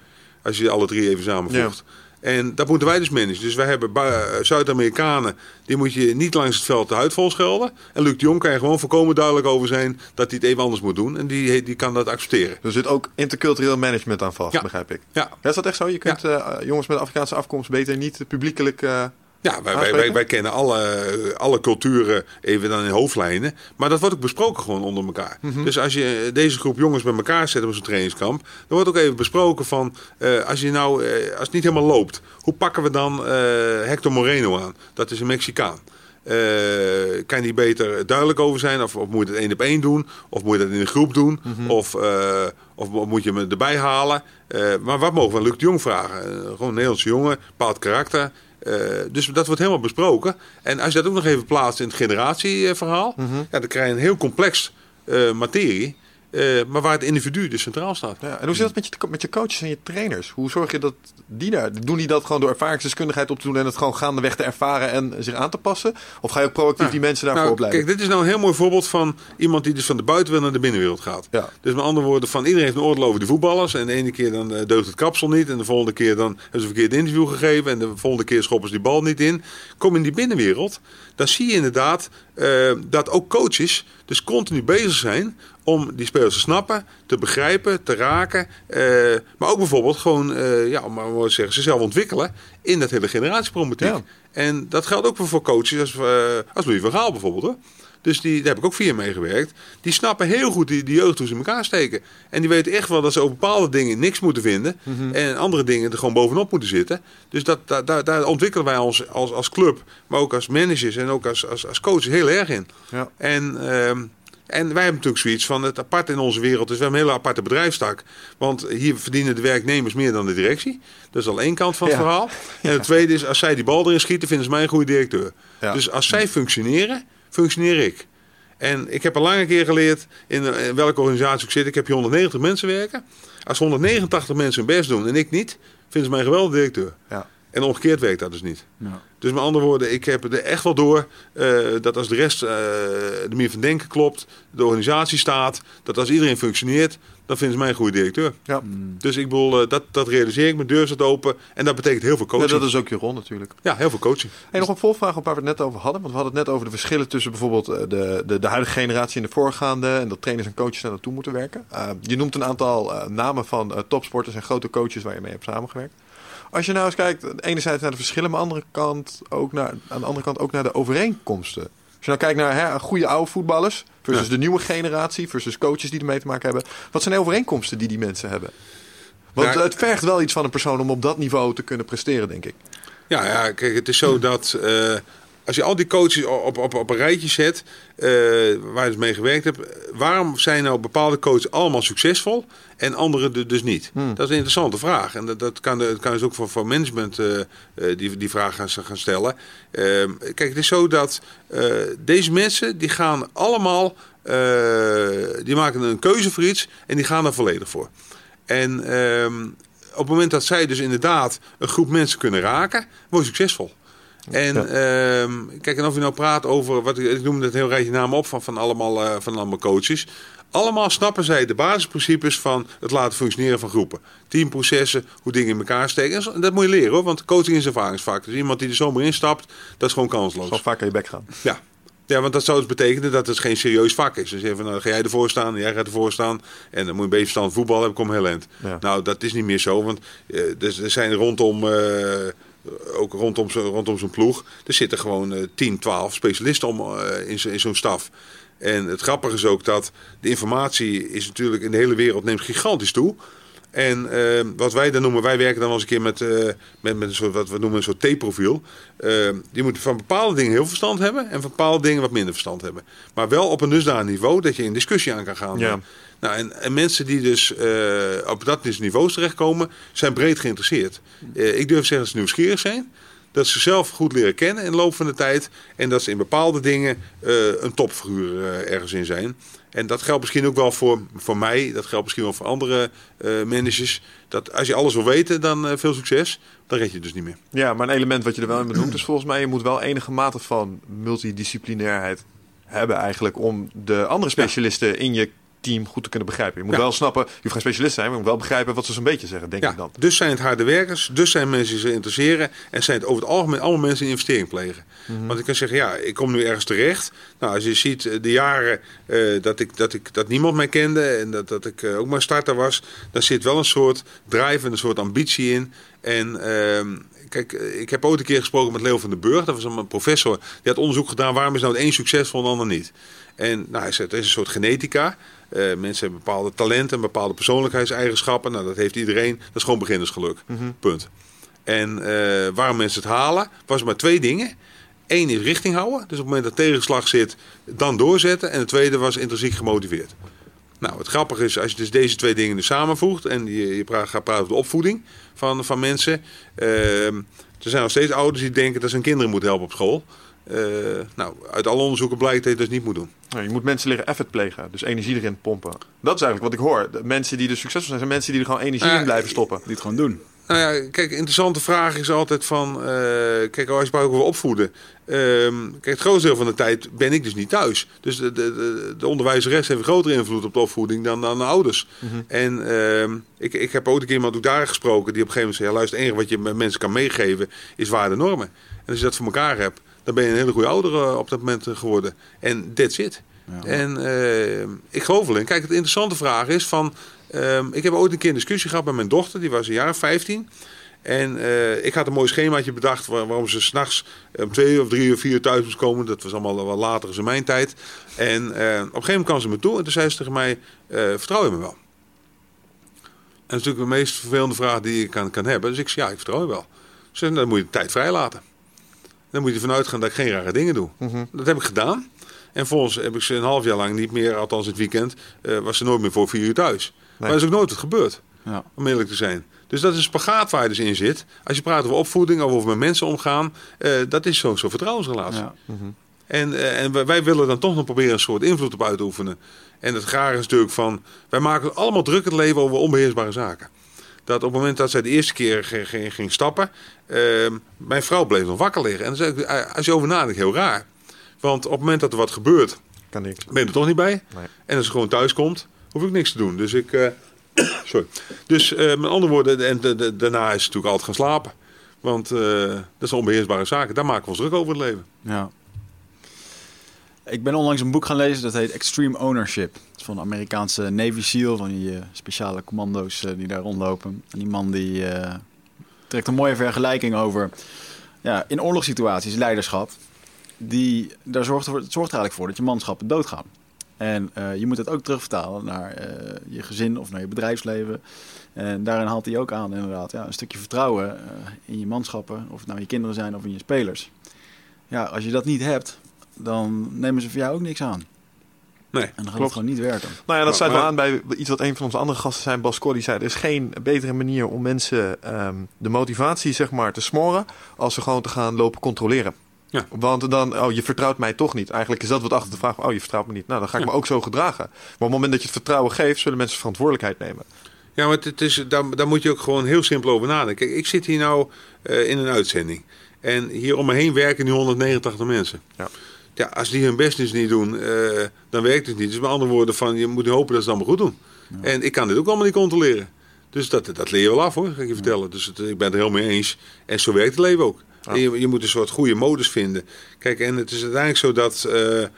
Als je alle drie even samenvoegt. En dat moeten wij dus managen. Dus wij hebben eh, Zuid-Amerikanen, die moet je niet langs het veld de huid vol schelden. En Luc de Jong kan je gewoon volkomen duidelijk over zijn dat hij het even anders moet doen. En die, die kan dat accepteren. Er zit ook intercultureel management aan vast, Ja. begrijp ik. Ja, Ja, is dat echt zo? Je kunt eh, jongens met Afrikaanse afkomst beter niet publiekelijk... eh, ja wij, wij, wij, kennen alle, alle culturen even dan in hoofdlijnen. Maar dat wordt ook besproken gewoon onder elkaar. Dus als je deze groep jongens bij elkaar zet op zo'n trainingskamp. Dan wordt ook even besproken van, eh, als, je nou, eh, als het niet helemaal loopt. Hoe pakken we dan eh, Hector Moreno aan? Dat is een Mexicaan. Eh, kan die beter duidelijk over zijn? Of, of moet je het één op één doen? Of moet je dat in een groep doen? of, eh, of moet je hem erbij halen? Maar wat mogen we Luc de Jong vragen? Gewoon een Nederlandse jongen, bepaald karakter. Eh, dus dat wordt helemaal besproken. En als je dat ook nog even plaatst in het generatieverhaal... ja, dan krijg je een heel complex eh, materie... eh, maar waar het individu dus centraal staat. Ja, en hoe zit dat met je, met je coaches en je trainers? Hoe zorg je dat die daar... Doen die dat gewoon door ervaringsdeskundigheid op te doen... en het gewoon gaandeweg te ervaren en zich aan te passen? Of ga je ook proactief die mensen daarvoor Nou, opleiden? Kijk, dit is nou een heel mooi voorbeeld van iemand die dus van de buitenwereld naar de binnenwereld gaat. Ja. Dus met andere woorden, van iedereen heeft een oordeel over de voetballers. En de ene keer dan eh, deugt het kapsel niet. En de volgende keer dan hebben ze een verkeerd interview gegeven. En de volgende keer schoppen ze die bal niet in. Kom in die binnenwereld, dan zie je inderdaad eh, dat ook coaches dus continu bezig zijn om die spelers te snappen, te begrijpen, te raken. eh, maar ook bijvoorbeeld gewoon, eh, ja, om maar te zeggen, zichzelf ontwikkelen in dat hele generatieproblematiek. Ja. En dat geldt ook voor coaches als, eh, als Louis van Gaal bijvoorbeeld. Hoor. Dus die, daar heb ik ook vier meegewerkt. Die snappen heel goed die, die jeugd hoe ze in elkaar steken. En die weten echt wel dat ze over bepaalde dingen niks moeten vinden. En andere dingen er gewoon bovenop moeten zitten. Dus dat, daar, daar, daar ontwikkelen wij ons als, als club, maar ook als managers en ook als, als, als coaches heel erg in. Ja. En, ehm, en wij hebben natuurlijk zoiets van het apart in onze wereld. Dus we hebben een hele aparte bedrijfstak. Want hier verdienen de werknemers meer dan de directie. Dat is al één kant van het Ja. verhaal. En het tweede is, als zij die bal erin schieten, vinden ze mij een goede directeur. Ja. Dus als zij functioneren, functioneer ik. En ik heb al lange keer geleerd in, in welke organisatie ik zit. Ik heb hier 190 mensen werken. Als 189 mensen hun best doen en ik niet, vinden ze mij een geweldige directeur. Ja. En omgekeerd werkt dat dus niet. Ja. Dus met andere woorden, ik heb er echt wel door eh, dat als de rest eh, de manier van denken klopt, de organisatie staat, dat als iedereen functioneert, dan vinden ze mij een goede directeur. Ja. Dus ik bedoel, eh, dat, dat realiseer ik, mijn deur staat open en dat betekent heel veel Ja, coaching. dat is ook je rol natuurlijk. Ja, heel veel coaching. Hey, nog een volvraag op waar we het net over hadden. Want we hadden het net over de verschillen tussen bijvoorbeeld de, de, de huidige generatie en de voorgaande. En dat trainers en coaches daar naartoe moeten werken. Uh, je noemt een aantal uh, namen van uh, topsporters en grote coaches waar je mee hebt samengewerkt. Als je nou eens kijkt, enerzijds naar de verschillen, maar aan de andere kant ook naar, aan de andere kant ook naar de overeenkomsten. Als je nou kijkt naar hè, goede oude voetballers versus ja. de nieuwe generatie, versus coaches die ermee te maken hebben. Wat zijn de overeenkomsten die die mensen hebben? Want het vergt wel iets van een persoon om op dat niveau te kunnen presteren, denk ik. Ja, ja kijk, het is zo dat uh, als je al die coaches op, op, op een rijtje zet, uh, waar je dus mee gewerkt hebt, waarom zijn nou bepaalde coaches allemaal succesvol en anderen dus niet? Hmm. Dat is een interessante vraag. En dat, dat kan, dat kan dus ook voor, voor management uh, die, die vraag gaan, gaan stellen. kijk, het is zo dat deze mensen die gaan allemaal, die maken een keuze voor iets en die gaan er volledig voor. En um, op het moment dat zij dus inderdaad een groep mensen kunnen raken, word je succesvol. En ja. um, kijk, en of je nou praat over, wat ik, noemde het heel rijtje namen op van, van, allemaal, uh, van allemaal coaches. Allemaal snappen zij de basisprincipes van het laten functioneren van groepen. Teamprocessen, hoe dingen in elkaar steken. En dat moet je leren hoor, want coaching is ervaringsvak. Dus iemand die er zomaar instapt, dat is gewoon kansloos. Zal vaak aan je bek gaan. Ja. Ja, want dat zou dus betekenen dat het geen serieus vak is. Dus even, nou, ga jij ervoor staan, jij gaat ervoor staan. En dan moet je een beetje verstand voetbal hebben, kom heel eind. Ja. Nou, dat is niet meer zo, want uh, er, er zijn rondom... Uh, ook rondom, rondom zo'n ploeg. Er zitten gewoon uh, 10, 12 specialisten om, uh, in, in zo'n staf. En het grappige is ook dat de informatie is natuurlijk in de hele wereld neemt gigantisch toe. En uh, wat wij dan noemen, wij werken dan wel eens een keer met, uh, met, met een soort, wat we noemen een soort T-profiel. Uh, die moeten van bepaalde dingen heel veel verstand hebben en van bepaalde dingen wat minder verstand hebben. Maar wel op een dusdanig niveau dat je in discussie aan kan gaan. Ja. Nou, en, en, mensen die dus op dat niveau terechtkomen, zijn breed geïnteresseerd. ik durf te zeggen dat ze nieuwsgierig zijn. dat ze zichzelf goed leren kennen in de loop van de tijd. En dat ze in bepaalde dingen eh, een topfiguur eh, ergens in zijn. En dat geldt misschien ook wel voor, voor mij. Dat geldt misschien wel voor andere eh, managers. Dat als je alles wil weten, dan eh, veel succes. Dan red je het dus niet meer. Ja, maar een element wat je er wel in benoemt is volgens mij... je moet wel enige mate van multidisciplinairheid hebben eigenlijk... om de andere specialisten in je team goed te kunnen begrijpen. Je moet Ja. wel snappen, je hoeft geen specialist zijn... maar je moet wel begrijpen wat ze zo'n beetje zeggen, denk Ja, ik dan. dus zijn het harde werkers, dus zijn mensen die zich interesseren en zijn het over het algemeen allemaal mensen die investering plegen. Want ik kan zeggen, ja, ik kom nu ergens terecht. Nou, als je ziet eh, de jaren eh, dat, ik, dat, ik, dat niemand mij kende en dat, dat ik eh, ook maar starter was, dan zit wel een soort drive en een soort ambitie in. En ehm, kijk, ik heb ooit een keer gesproken met Leo van den Burg, dat was een professor, die had onderzoek gedaan waarom is nou het een succesvol en ander niet. En nou, hij zei, het is een soort genetica. Eh, mensen hebben bepaalde talenten, bepaalde persoonlijkheidseigenschappen. Nou, dat heeft iedereen. Dat is gewoon beginnersgeluk. Punt. En eh, waarom mensen het halen, was maar twee dingen. Eén is richting houden. Dus op het moment dat tegenslag zit, dan doorzetten. En het tweede was intrinsiek gemotiveerd. Nou, het grappige is, als je dus deze twee dingen nu samenvoegt... en je, je pra- gaat praten over de opvoeding van, van mensen... ehm, er zijn nog steeds ouders die denken dat ze hun kinderen moeten helpen op school. Eh, nou, uit alle onderzoeken blijkt dat je dat niet moet doen. Nou, je moet mensen leren effort plegen, dus energie erin pompen. Dat is eigenlijk wat ik hoor. De mensen die dus succesvol zijn, zijn mensen die er gewoon energie Eh, in blijven stoppen. Die het gewoon doen. Nou ja, kijk, interessante vraag is altijd van... eh, kijk, als je het over opvoeden... ehm, kijk, het grootste deel van de tijd ben ik dus niet thuis. Dus de, de, de, de onderwijzeres heeft een grotere invloed op de opvoeding dan, dan de ouders. En ehm, ik, ik heb ook een keer iemand ook daar gesproken... die op een gegeven moment zei... Ja, luister, het enige wat je met mensen kan meegeven is waarde normen. En als je dat voor elkaar hebt... dan ben je een hele goede ouder eh, op dat moment eh, geworden. En that's it. Ja. En ehm, ik geloof wel in. Kijk, de interessante vraag is van... ehm, ik heb ooit een keer een discussie gehad met mijn dochter. Die was een jaar of 15. En eh, ik had een mooi schemaatje bedacht waar- waarom ze s'nachts om twee of drie of vier thuis moest komen. Dat was allemaal wel later in mijn tijd. En eh, op een gegeven moment kwam ze me toe en toen zei ze tegen mij, eh, vertrouw je me wel? En dat is natuurlijk de meest vervelende vraag die je kan, kan hebben. Dus ik zei, ja, ik vertrouw je wel. Ze zei, dan moet je de tijd vrij laten. Dan moet je ervan uitgaan dat ik geen rare dingen doe. Dat heb ik gedaan. En volgens heb ik ze een half jaar lang niet meer, althans het weekend, eh, was ze nooit meer voor vier uur thuis. Maar dat is ook nooit wat gebeurd Ja. om eerlijk te zijn. Dus dat is een spagaat waar je dus in zit. Als je praat over opvoeding of over met mensen omgaan, eh, dat is zo'n zo'n vertrouwensrelatie. Ja. En, eh, en wij, wij willen dan toch nog proberen een soort invloed op uit te oefenen. En het rare is natuurlijk van, wij maken allemaal druk het leven over onbeheersbare zaken. Dat op het moment dat zij de eerste keer ging, ging, ging stappen, eh, mijn vrouw bleef nog wakker liggen. En is eigenlijk, eh, als je over nadenkt, heel raar. Want op het moment dat er wat gebeurt, Kan niks. ben je er toch niet bij. Nee. En als ze gewoon thuis komt, hoef ik niks te doen. Dus ik. eh, sorry. Dus eh, met andere woorden, en de, de- daarna is ze natuurlijk altijd gaan slapen. Want eh, dat zijn onbeheersbare zaken. Daar maken we ons druk over het leven. Ja. Ik ben onlangs een boek gaan lezen dat heet Extreme Ownership. Is van de Amerikaanse Navy SEAL, van die eh, speciale commando's eh, die daar rondlopen. En die man die eh, trekt een mooie vergelijking over ja, in oorlogssituaties leiderschap. Die, daar zorgt, zorgt eigenlijk voor dat je manschappen doodgaan. En je moet het ook terugvertalen naar je gezin of naar je bedrijfsleven. En daarin haalt hij ook aan inderdaad ja, een stukje vertrouwen in je manschappen. Of het nou je kinderen zijn of in je spelers. Ja, als je dat niet hebt, dan nemen ze voor jou ook niks aan. Nee. En dan gaat Klopt. het gewoon niet werken. Nou ja, dat Maar- sluit wel maar- aan bij iets wat een van onze andere gasten zijn, Bas Colli, zei. Er is geen betere manier om mensen ehm, de motivatie zeg maar, te smoren als ze gewoon te gaan lopen controleren. Ja. Want dan, oh, je vertrouwt mij toch niet. Eigenlijk is dat wat achter de vraag, oh, je vertrouwt me niet. Nou, dan ga ik Ja. me ook zo gedragen. Maar op het moment dat je het vertrouwen geeft, zullen mensen verantwoordelijkheid nemen. Ja, maar het, is, daar, daar moet je ook gewoon heel simpel over nadenken. Kijk, ik zit hier nou eh, in een uitzending. En hier om me heen werken nu 189 mensen. Ja. Ja, als die hun best dus niet doen, eh, dan werkt het niet. Dus met andere woorden, van, je moet hopen dat ze het allemaal goed doen. En ik kan dit ook allemaal niet controleren. Dus dat, dat leer je wel af hoor, ga ik je vertellen. Dus het, ik ben het er heel mee eens. En zo werkt het leven ook. Je, je moet een soort goede modus vinden. Kijk, en het is uiteindelijk zo dat eh, eh,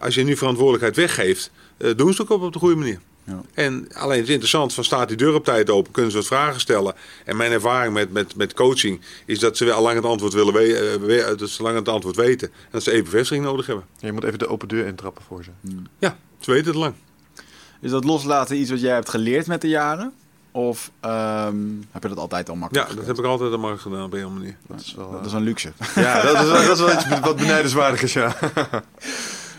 als je nu verantwoordelijkheid weggeeft, doen ze het ook op, op de goede manier. Ja. En alleen het is interessant, van staat die deur op tijd open, kunnen ze wat vragen stellen. En mijn ervaring met, met, met coaching is dat ze al lang het antwoord willen weten, dat ze lang het antwoord weten. En dat ze even bevestiging nodig hebben. Je moet even de open deur intrappen voor ze. Ja, ze weten het lang. Is dat loslaten iets wat jij hebt geleerd met de jaren? Of ehm, heb je dat altijd al Ja, makkelijk dat heb ik altijd al maar gedaan op een manier. Dat is wel, Dat eh, is een luxe. ja, dat is, wel- dat is wel iets wat benijdenswaardig is, ja.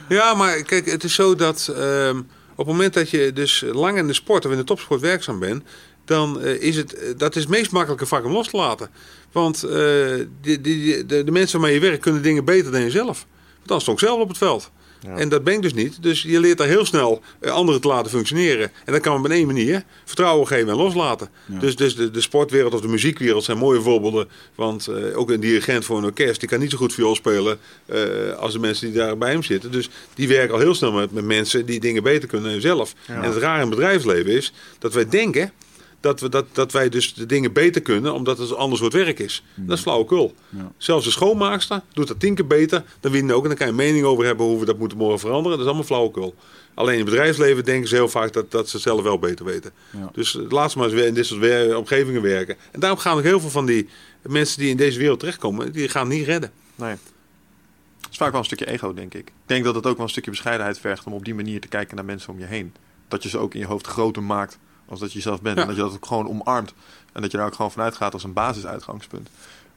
Ja, maar kijk, het is zo dat ehm, op het moment dat je dus lang in de sport of in de topsport werkzaam bent, dan eh, is het, eh, dat is het meest makkelijke vak om los te laten. Want eh, die- de, de mensen waarmee je werkt kunnen dingen beter dan jezelf. Want dan stond ik zelf op het veld. Ja. En dat ben ik dus niet. Dus je leert daar heel snel eh, anderen te laten functioneren. En dat kan op één manier. Vertrouwen geven en loslaten. Ja. Dus, dus de, de sportwereld of de muziekwereld zijn mooie voorbeelden. Want eh, ook een dirigent voor een orkest, die kan niet zo goed viool spelen eh, als de mensen die daar bij hem zitten. Dus die werken al heel snel met, met mensen die dingen beter kunnen dan zelf. Ja. En het rare in het bedrijfsleven is dat wij denken dat, we, dat, dat wij dus de dingen beter kunnen omdat het een ander soort werk is. Dat is flauwekul. Ja. Zelfs de schoonmaakster doet dat tien keer beter dan wie ook. En dan kan je een mening over hebben hoe we dat moeten morgen veranderen. Dat is allemaal flauwekul. Alleen in het bedrijfsleven denken ze heel vaak dat, dat ze het zelf wel beter weten. Ja. Dus laat ze maar eens weer in dit soort omgevingen werken. En daarom gaan ook heel veel van die mensen die in deze wereld terechtkomen, die gaan niet redden. Nee. Het is vaak wel een stukje ego, denk ik. Ik denk dat het ook wel een stukje bescheidenheid vergt om op die manier te kijken naar mensen om je heen. Dat je ze ook in je hoofd groter maakt als dat je zelf bent. Ja. En dat je dat ook gewoon omarmt. En dat je daar ook gewoon vanuit gaat als een basisuitgangspunt.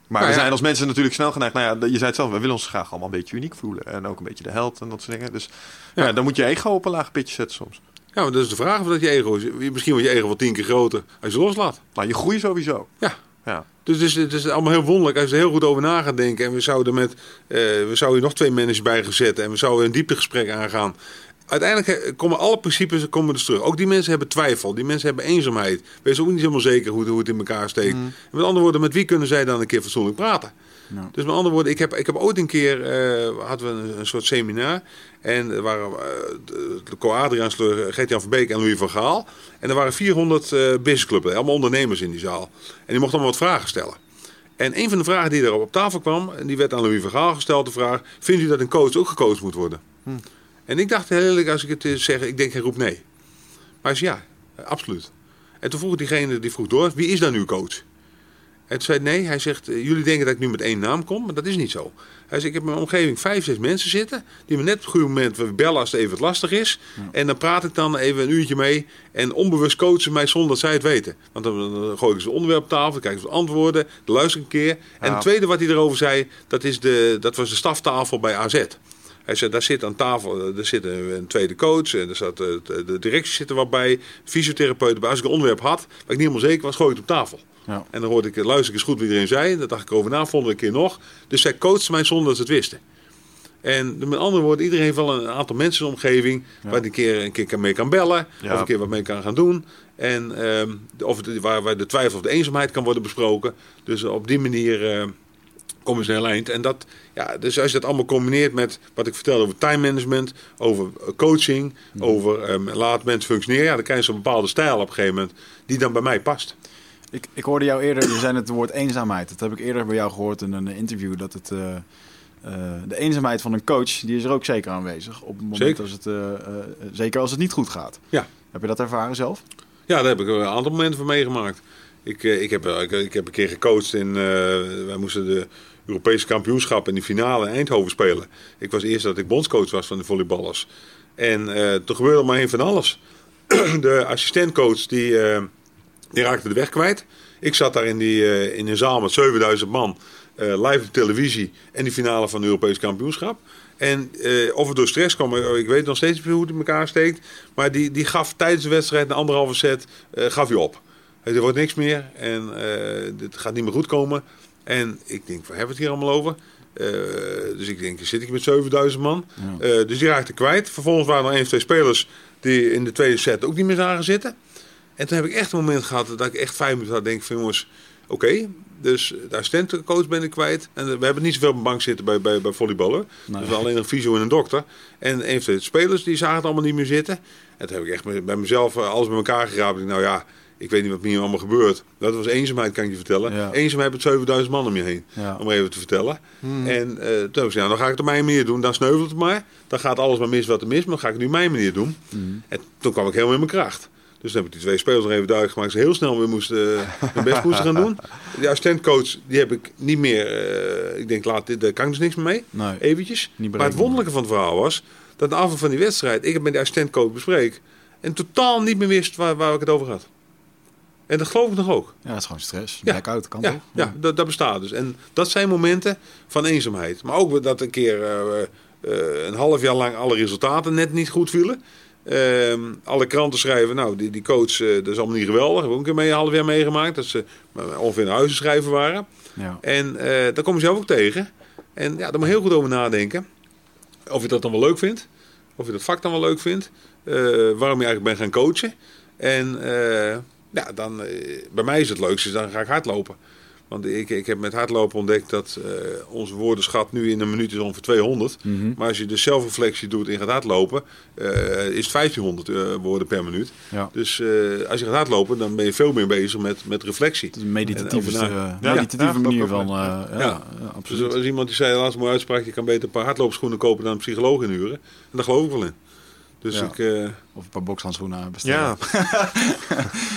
Maar Nou we ja. zijn als mensen natuurlijk snel geneigd. Nou ja, je zei het zelf, we willen ons graag allemaal een beetje uniek voelen. En ook een beetje de held en dat soort dingen. Dus ja. Dan moet je ego op een laag pitje zetten soms. Ja, maar dat is de vraag of dat je ego is. Misschien wordt je ego wel tien keer groter als je loslaat. Nou, je groeit sowieso. Ja. Ja. Dus het is, het is allemaal heel wonderlijk als je er heel goed over na gaat denken. En we zouden met, eh, we zouden hier nog twee managers bij gaan zetten. En we zouden een dieptegesprek aangaan. Uiteindelijk eh, komen alle principes komen dus terug. Ook die mensen hebben twijfel. Die mensen hebben eenzaamheid. Wees ook niet helemaal zeker hoe, hoe het in elkaar steekt. En met andere woorden, met wie kunnen zij dan een keer fatsoenlijk praten? Dus met andere woorden, ik heb, ik heb ooit een keer eh, hadden we een, een soort seminar. En er waren eh, de, de Co Adriaan Sleur, Gert-Jan van Beek en Louis van Gaal. En er waren 400 eh businessclubs, allemaal ondernemers in die zaal. En die mochten allemaal wat vragen stellen. En een van de vragen die er op tafel kwam, en die werd aan Louis van Gaal gesteld, de vraag: Vindt u dat een coach ook gecoacht moet worden? En ik dacht heel eerlijk, als ik het eh, zeg, ik denk hij roept nee. Maar hij zei ja, absoluut. En toen vroeg diegene, die vroeg door, wie is dan uw coach? En toen zei nee, hij zegt, eh, jullie denken dat ik nu met één naam kom, maar dat is niet zo. Hij zegt, ik heb in mijn omgeving vijf, zes mensen zitten, die me net op het goede moment bellen als het even wat lastig is. En dan praat ik dan even een uurtje mee en onbewust coachen ze mij zonder dat zij het weten. Want dan, dan gooi ik ze onderwerp op tafel, dan kijk ik ze antwoorden, dan luister ik een keer. En het tweede wat hij erover zei, dat, is de, dat was de staftafel bij AZ. Hij zei, daar zit aan tafel, eh, er zit een, tweede coach, en er zat, eh, de, directie zit er wat bij, fysiotherapeuten. bij. Als ik een onderwerp had, waar ik niet helemaal zeker was, gooi ik het op tafel. Ja. En dan hoorde ik, luister ik eens goed wat iedereen zei. Dat dacht ik over na, volgende keer nog. Dus zij coachte mij zonder dat ze het wisten. En met andere woorden, iedereen heeft wel een aantal mensen in de omgeving... waar hij een keer, een keer mee kan bellen, Ja. of een keer wat mee kan gaan doen. En ehm, of het, waar, waar de twijfel of de eenzaamheid kan worden besproken. Dus op die manier eh, komen ze een heel eind. En dat, ja, dus als je dat allemaal combineert met wat ik vertelde over time management... over eh, coaching, over ehm, laat mensen functioneren... ja, dan krijg je zo'n bepaalde stijl op een gegeven moment... die dan bij mij past. Ik, ik hoorde jou eerder, je zei het woord eenzaamheid. Dat heb ik eerder bij jou gehoord in een interview. Dat het, eh, eh, de eenzaamheid van een coach, die is er ook zeker aanwezig. Op het moment Zeker. als het, zeker als het niet goed gaat. Ja. Heb je dat ervaren zelf? Ja, daar heb ik een aantal momenten van meegemaakt. Ik, ik, heb, ik, ik heb een keer gecoacht in. wij moesten de Europese kampioenschap in de finale in Eindhoven spelen. Ik was eerst dat ik bondscoach was van de volleyballers. En eh, toen gebeurde maar een van alles. de assistentcoach die, eh, die raakte de weg kwijt. Ik zat daar in, die, eh, in een zaal met 7000 man. live op televisie. En die finale van het Europees kampioenschap. En of het door stress kwam, ik weet nog steeds niet hoe het in elkaar steekt. Maar die, die gaf tijdens de wedstrijd, na anderhalve set, gaf hij op. Er wordt niks meer en dit gaat niet meer goed komen. En ik denk, waar hebben we het hier allemaal over? Eh, dus ik denk, zit ik met 7000 man? Ja. Eh, dus die raakte kwijt. Vervolgens waren er één of twee spelers die in de tweede set ook niet meer zagen zitten. En toen heb ik echt een moment gehad dat ik echt vijf minuten had. Denk van jongens, oké. Dus de assistentcoach ben ik kwijt. En we hebben niet zoveel op de bank zitten bij, bij, bij volleyballen. Nee. Dus alleen een fysio en een dokter. En een of twee spelers die zagen het allemaal niet meer zitten. En toen heb ik echt bij mezelf eh, alles bij elkaar geraapt. Ik, nou ja, ik weet niet wat hier allemaal gebeurt. Dat was eenzaamheid, kan ik je vertellen. Ja. Eenzaamheid met 7000 man om je heen. Ja. Om even te vertellen. En eh, toen heb ik nou, dan ga ik het op mijn manier doen. Dan sneuvelt het maar. Dan gaat alles maar mis wat er mis. Maar dan ga ik het nu mijn manier doen. En toen kwam ik helemaal in mijn kracht. Dus dan heb ik die twee spelers nog even duidelijk gemaakt. Ze heel snel weer moesten, eh, mijn best moesten gaan doen. Die assistentcoach, die heb ik niet meer... eh, ik denk, laat dit, daar kan ik dus niks meer mee. Nee. Eventjes. Maar het wonderlijke van het verhaal was... dat na afloop van die wedstrijd... ik het met de assistentcoach bespreek... en totaal niet meer wist waar, waar ik het over had. En dat geloof ik nog ook. Ja, het is gewoon stress. Ja. Blackout kan Ja, toch? ja dat, dat bestaat dus. En dat zijn momenten van eenzaamheid. Maar ook dat een keer eh, eh, een half jaar lang alle resultaten net niet goed vielen. Ehm, alle kranten schrijven, nou, die, die coach, eh, dat is allemaal niet geweldig. Hebben we ook een keer mee, een half jaar meegemaakt. Dat ze ongeveer naar huis schrijven waren. Ja. En daar kom je zelf ook tegen. En ja, daar moet je heel goed over nadenken. Of je dat dan wel leuk vindt. Of je dat vak dan wel leuk vindt. waarom je eigenlijk bent gaan coachen. En ja, dan, eh, bij mij is het leukste, dan ga ik hardlopen. Want ik, ik heb met hardlopen ontdekt dat eh, onze woordenschat nu in een minuut is ongeveer 200. Mhm. Maar als je de zelfreflectie doet en gaat hardlopen, eh, is het 1500 eh, woorden per minuut. Ja. Dus als je gaat hardlopen, dan ben je veel meer bezig met, met reflectie. Het is een meditatieve, Ja, meditatieve ja, manier van... ja, Dus absoluut. als iemand die zei laatst een mooie uitspraak, je kan beter een paar hardloopschoenen kopen dan een psycholoog inhuren. En daar geloof ik wel in. Dus Ja. ik... eh, Of een paar bokshandschoenen bestellen. Ja,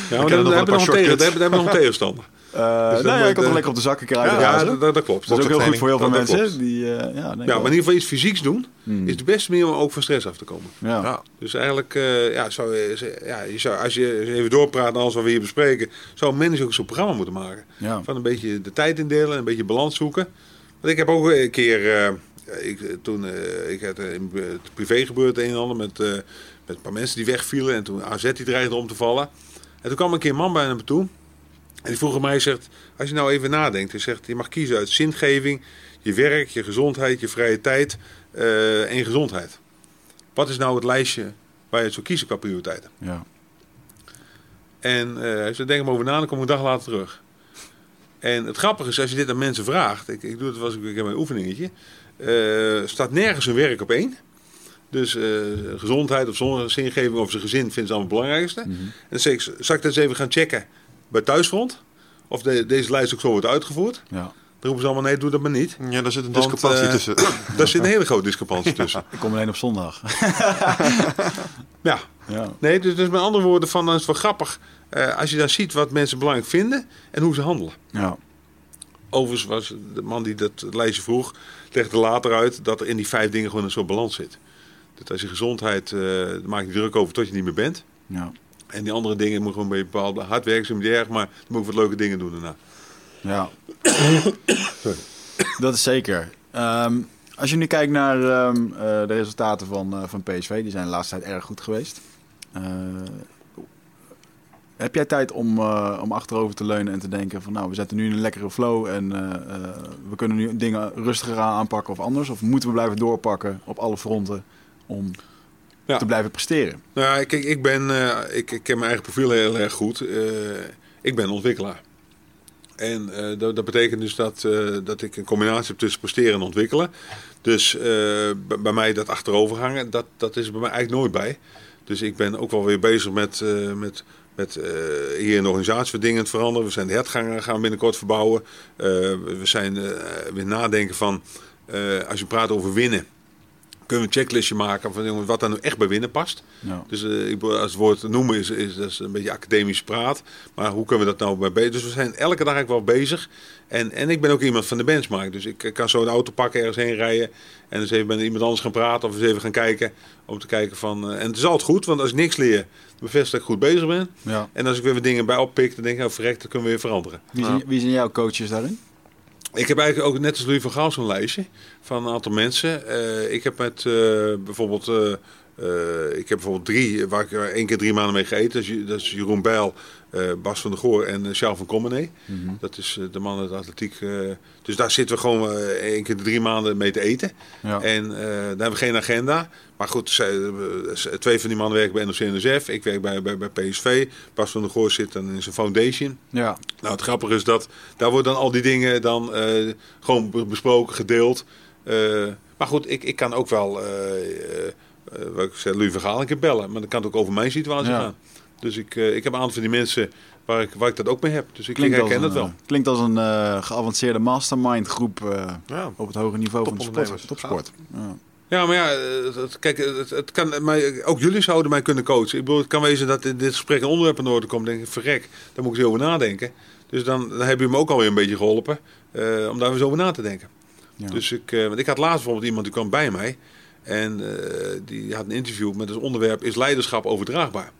ja, we hebben we nog een tegenstander. Eh, dan nou ja, moet ik je had hem de- lekker op de zakken kruiden. Ja, dat, klopt. dat is ook heel goed voor heel veel Dat- mensen. Die, eh, ja, denk Ja, maar wel. in ieder geval iets fysieks doen Hmm. is de beste manier om ook van stress af te komen. Ja. ja. Dus eigenlijk, eh, ja, zou, je- ja, je zou, als je even doorpraat alles wat we hier bespreken, zou een manager ook zo'n programma moeten maken. Ja. Van een beetje de tijd indelen, een beetje balans zoeken. Want ik heb ook een keer, eh, ik, eh, toen eh, ik had eh, in het privé gebeurd een en ander met, met een paar mensen die wegvielen. En toen AZ die dreigde om te vallen. En toen kwam een keer een man bij me toe. En die vroeg mij, zegt, als je nou even nadenkt. Hij zegt, je mag kiezen uit zingeving, je werk, je gezondheid, je vrije tijd en je gezondheid. Wat is nou het lijstje waar je het zou kiezen qua prioriteiten? Ja. En hij zei, denk maar over na, dan kom ik een dag later terug. En het grappige is, als je dit aan mensen vraagt, ik, ik doe het was ik heb mijn oefeningetje, eh, staat nergens hun werk op één. Dus eh, gezondheid of zon- zingeving of zijn gezin vinden ze allemaal het belangrijkste. Mhm. En dan zeg ik, zal ik dat eens even gaan checken bij Thuisfront? Of de- deze lijst ook zo wordt uitgevoerd? ja. Dan roepen ze allemaal, nee, doe dat maar niet. ja, daar zit een Want, discrepantie eh, tussen. Daar zit een hele grote discrepantie tussen. Ik kom alleen op zondag. Ja, ja. nee, dus, dus met andere woorden, van, dan is het wel grappig eh, als je dan ziet wat mensen belangrijk vinden en hoe ze handelen. Ja. Overigens was de man die dat lijstje vroeg, legde later uit dat er in die vijf dingen gewoon een soort balans zit. Dat als je gezondheid, daar maak je druk over tot je niet meer bent. Ja. En die andere dingen moet gewoon een beetje bepaald hard werken, niet erg, maar dan moet ik wat leuke dingen doen daarna. Ja. dat is zeker. Ehm, als je nu kijkt naar ehm, eh, de resultaten van, eh, van PSV, die zijn de laatste tijd erg goed geweest. Heb jij tijd om, eh, om achterover te leunen en te denken van nou, we zetten nu in een lekkere flow en eh, eh, we kunnen nu dingen rustiger aan aanpakken of anders? Of moeten we blijven doorpakken op alle fronten om Ja. te blijven presteren? Nou, ja, kijk, ik ben, ik, ik ken mijn eigen profiel heel erg goed. Ik ben ontwikkelaar. En dat, dat betekent dus dat, dat ik een combinatie heb tussen presteren en ontwikkelen. Dus bij mij dat achterover hangen, dat, dat is er bij mij eigenlijk nooit bij. Dus ik ben ook wel weer bezig met, met, met eh, hier in de organisatie dingen veranderen. We zijn de hertgangen gaan binnenkort verbouwen. Eh, we zijn eh, weer nadenken van, als je praat over winnen, kunnen we een checklistje maken van wat daar nu echt bij winnen past. Ja. Dus ik, als het woord noemen is, is, dat is een beetje academisch praat. Maar hoe kunnen we dat nou bij bezig? Dus we zijn elke dag eigenlijk wel bezig. En, en ik ben ook iemand van de benchmark. Dus ik kan zo een auto pakken, ergens heen rijden. En dus even met iemand anders gaan praten. Of eens even gaan kijken. Om te kijken van... eh, en het is altijd goed, want als ik niks leer, bevestig dat ik goed bezig ben. Ja. En als ik weer wat dingen bij oppik, dan denk ik, oh verrekt, dat kunnen we weer veranderen. Wie, zijn, wie zijn jouw coaches daarin? Ik heb eigenlijk ook net als Louis van Gaal zo'n lijstje van een aantal mensen. Eh, ik heb met eh, bijvoorbeeld, eh, ik heb bijvoorbeeld drie, waar ik er één keer drie maanden mee gegeten. Dat is, Ju- dat is Jeroen Bijl, eh, Bas van der Goor en Charles van Commenee. Mhm. Dat is eh, de man uit de atletiek. eh, dus daar zitten we gewoon eh, één keer drie maanden mee te eten. Ja. En eh, daar hebben we geen agenda. Maar goed, eh, twee van die mannen werken bij NOC-NSF. Ik werk bij, bij, bij PSV. Bas van der Goor zit dan in zijn foundation. ja. Nou, het grappige is dat daar worden dan al die dingen dan eh, gewoon be- besproken, gedeeld. Eh, maar goed, ik, ik kan ook wel, eh eh, eh, wat ik zei, Louis van Gaal een keer bellen. Maar dan kan het ook over mijn situatie Ja. gaan. Dus ik, eh, ik heb een aantal van die mensen waar ik, waar ik dat ook mee heb. Dus ik, ik Klinkt, herken dat wel. eh, klinkt als een eh, geavanceerde mastermind groep eh, Ja. op het hoge niveau van de sport, topsport. Ja. Ja, maar ja, eh, het, kijk, het, het kan mij, ook jullie zouden mij kunnen coachen. Ik bedoel, het kan wezen dat in dit gesprek een onderwerp aan de orde komt. Denk ik, verrek, daar moet ik eens over nadenken. Dus dan, dan heb je me ook alweer een beetje geholpen eh, om daar eens over na te denken. Ja. Dus ik, eh, want ik had laatst bijvoorbeeld iemand die kwam bij mij. En eh, die had een interview met het onderwerp: Is leiderschap overdraagbaar?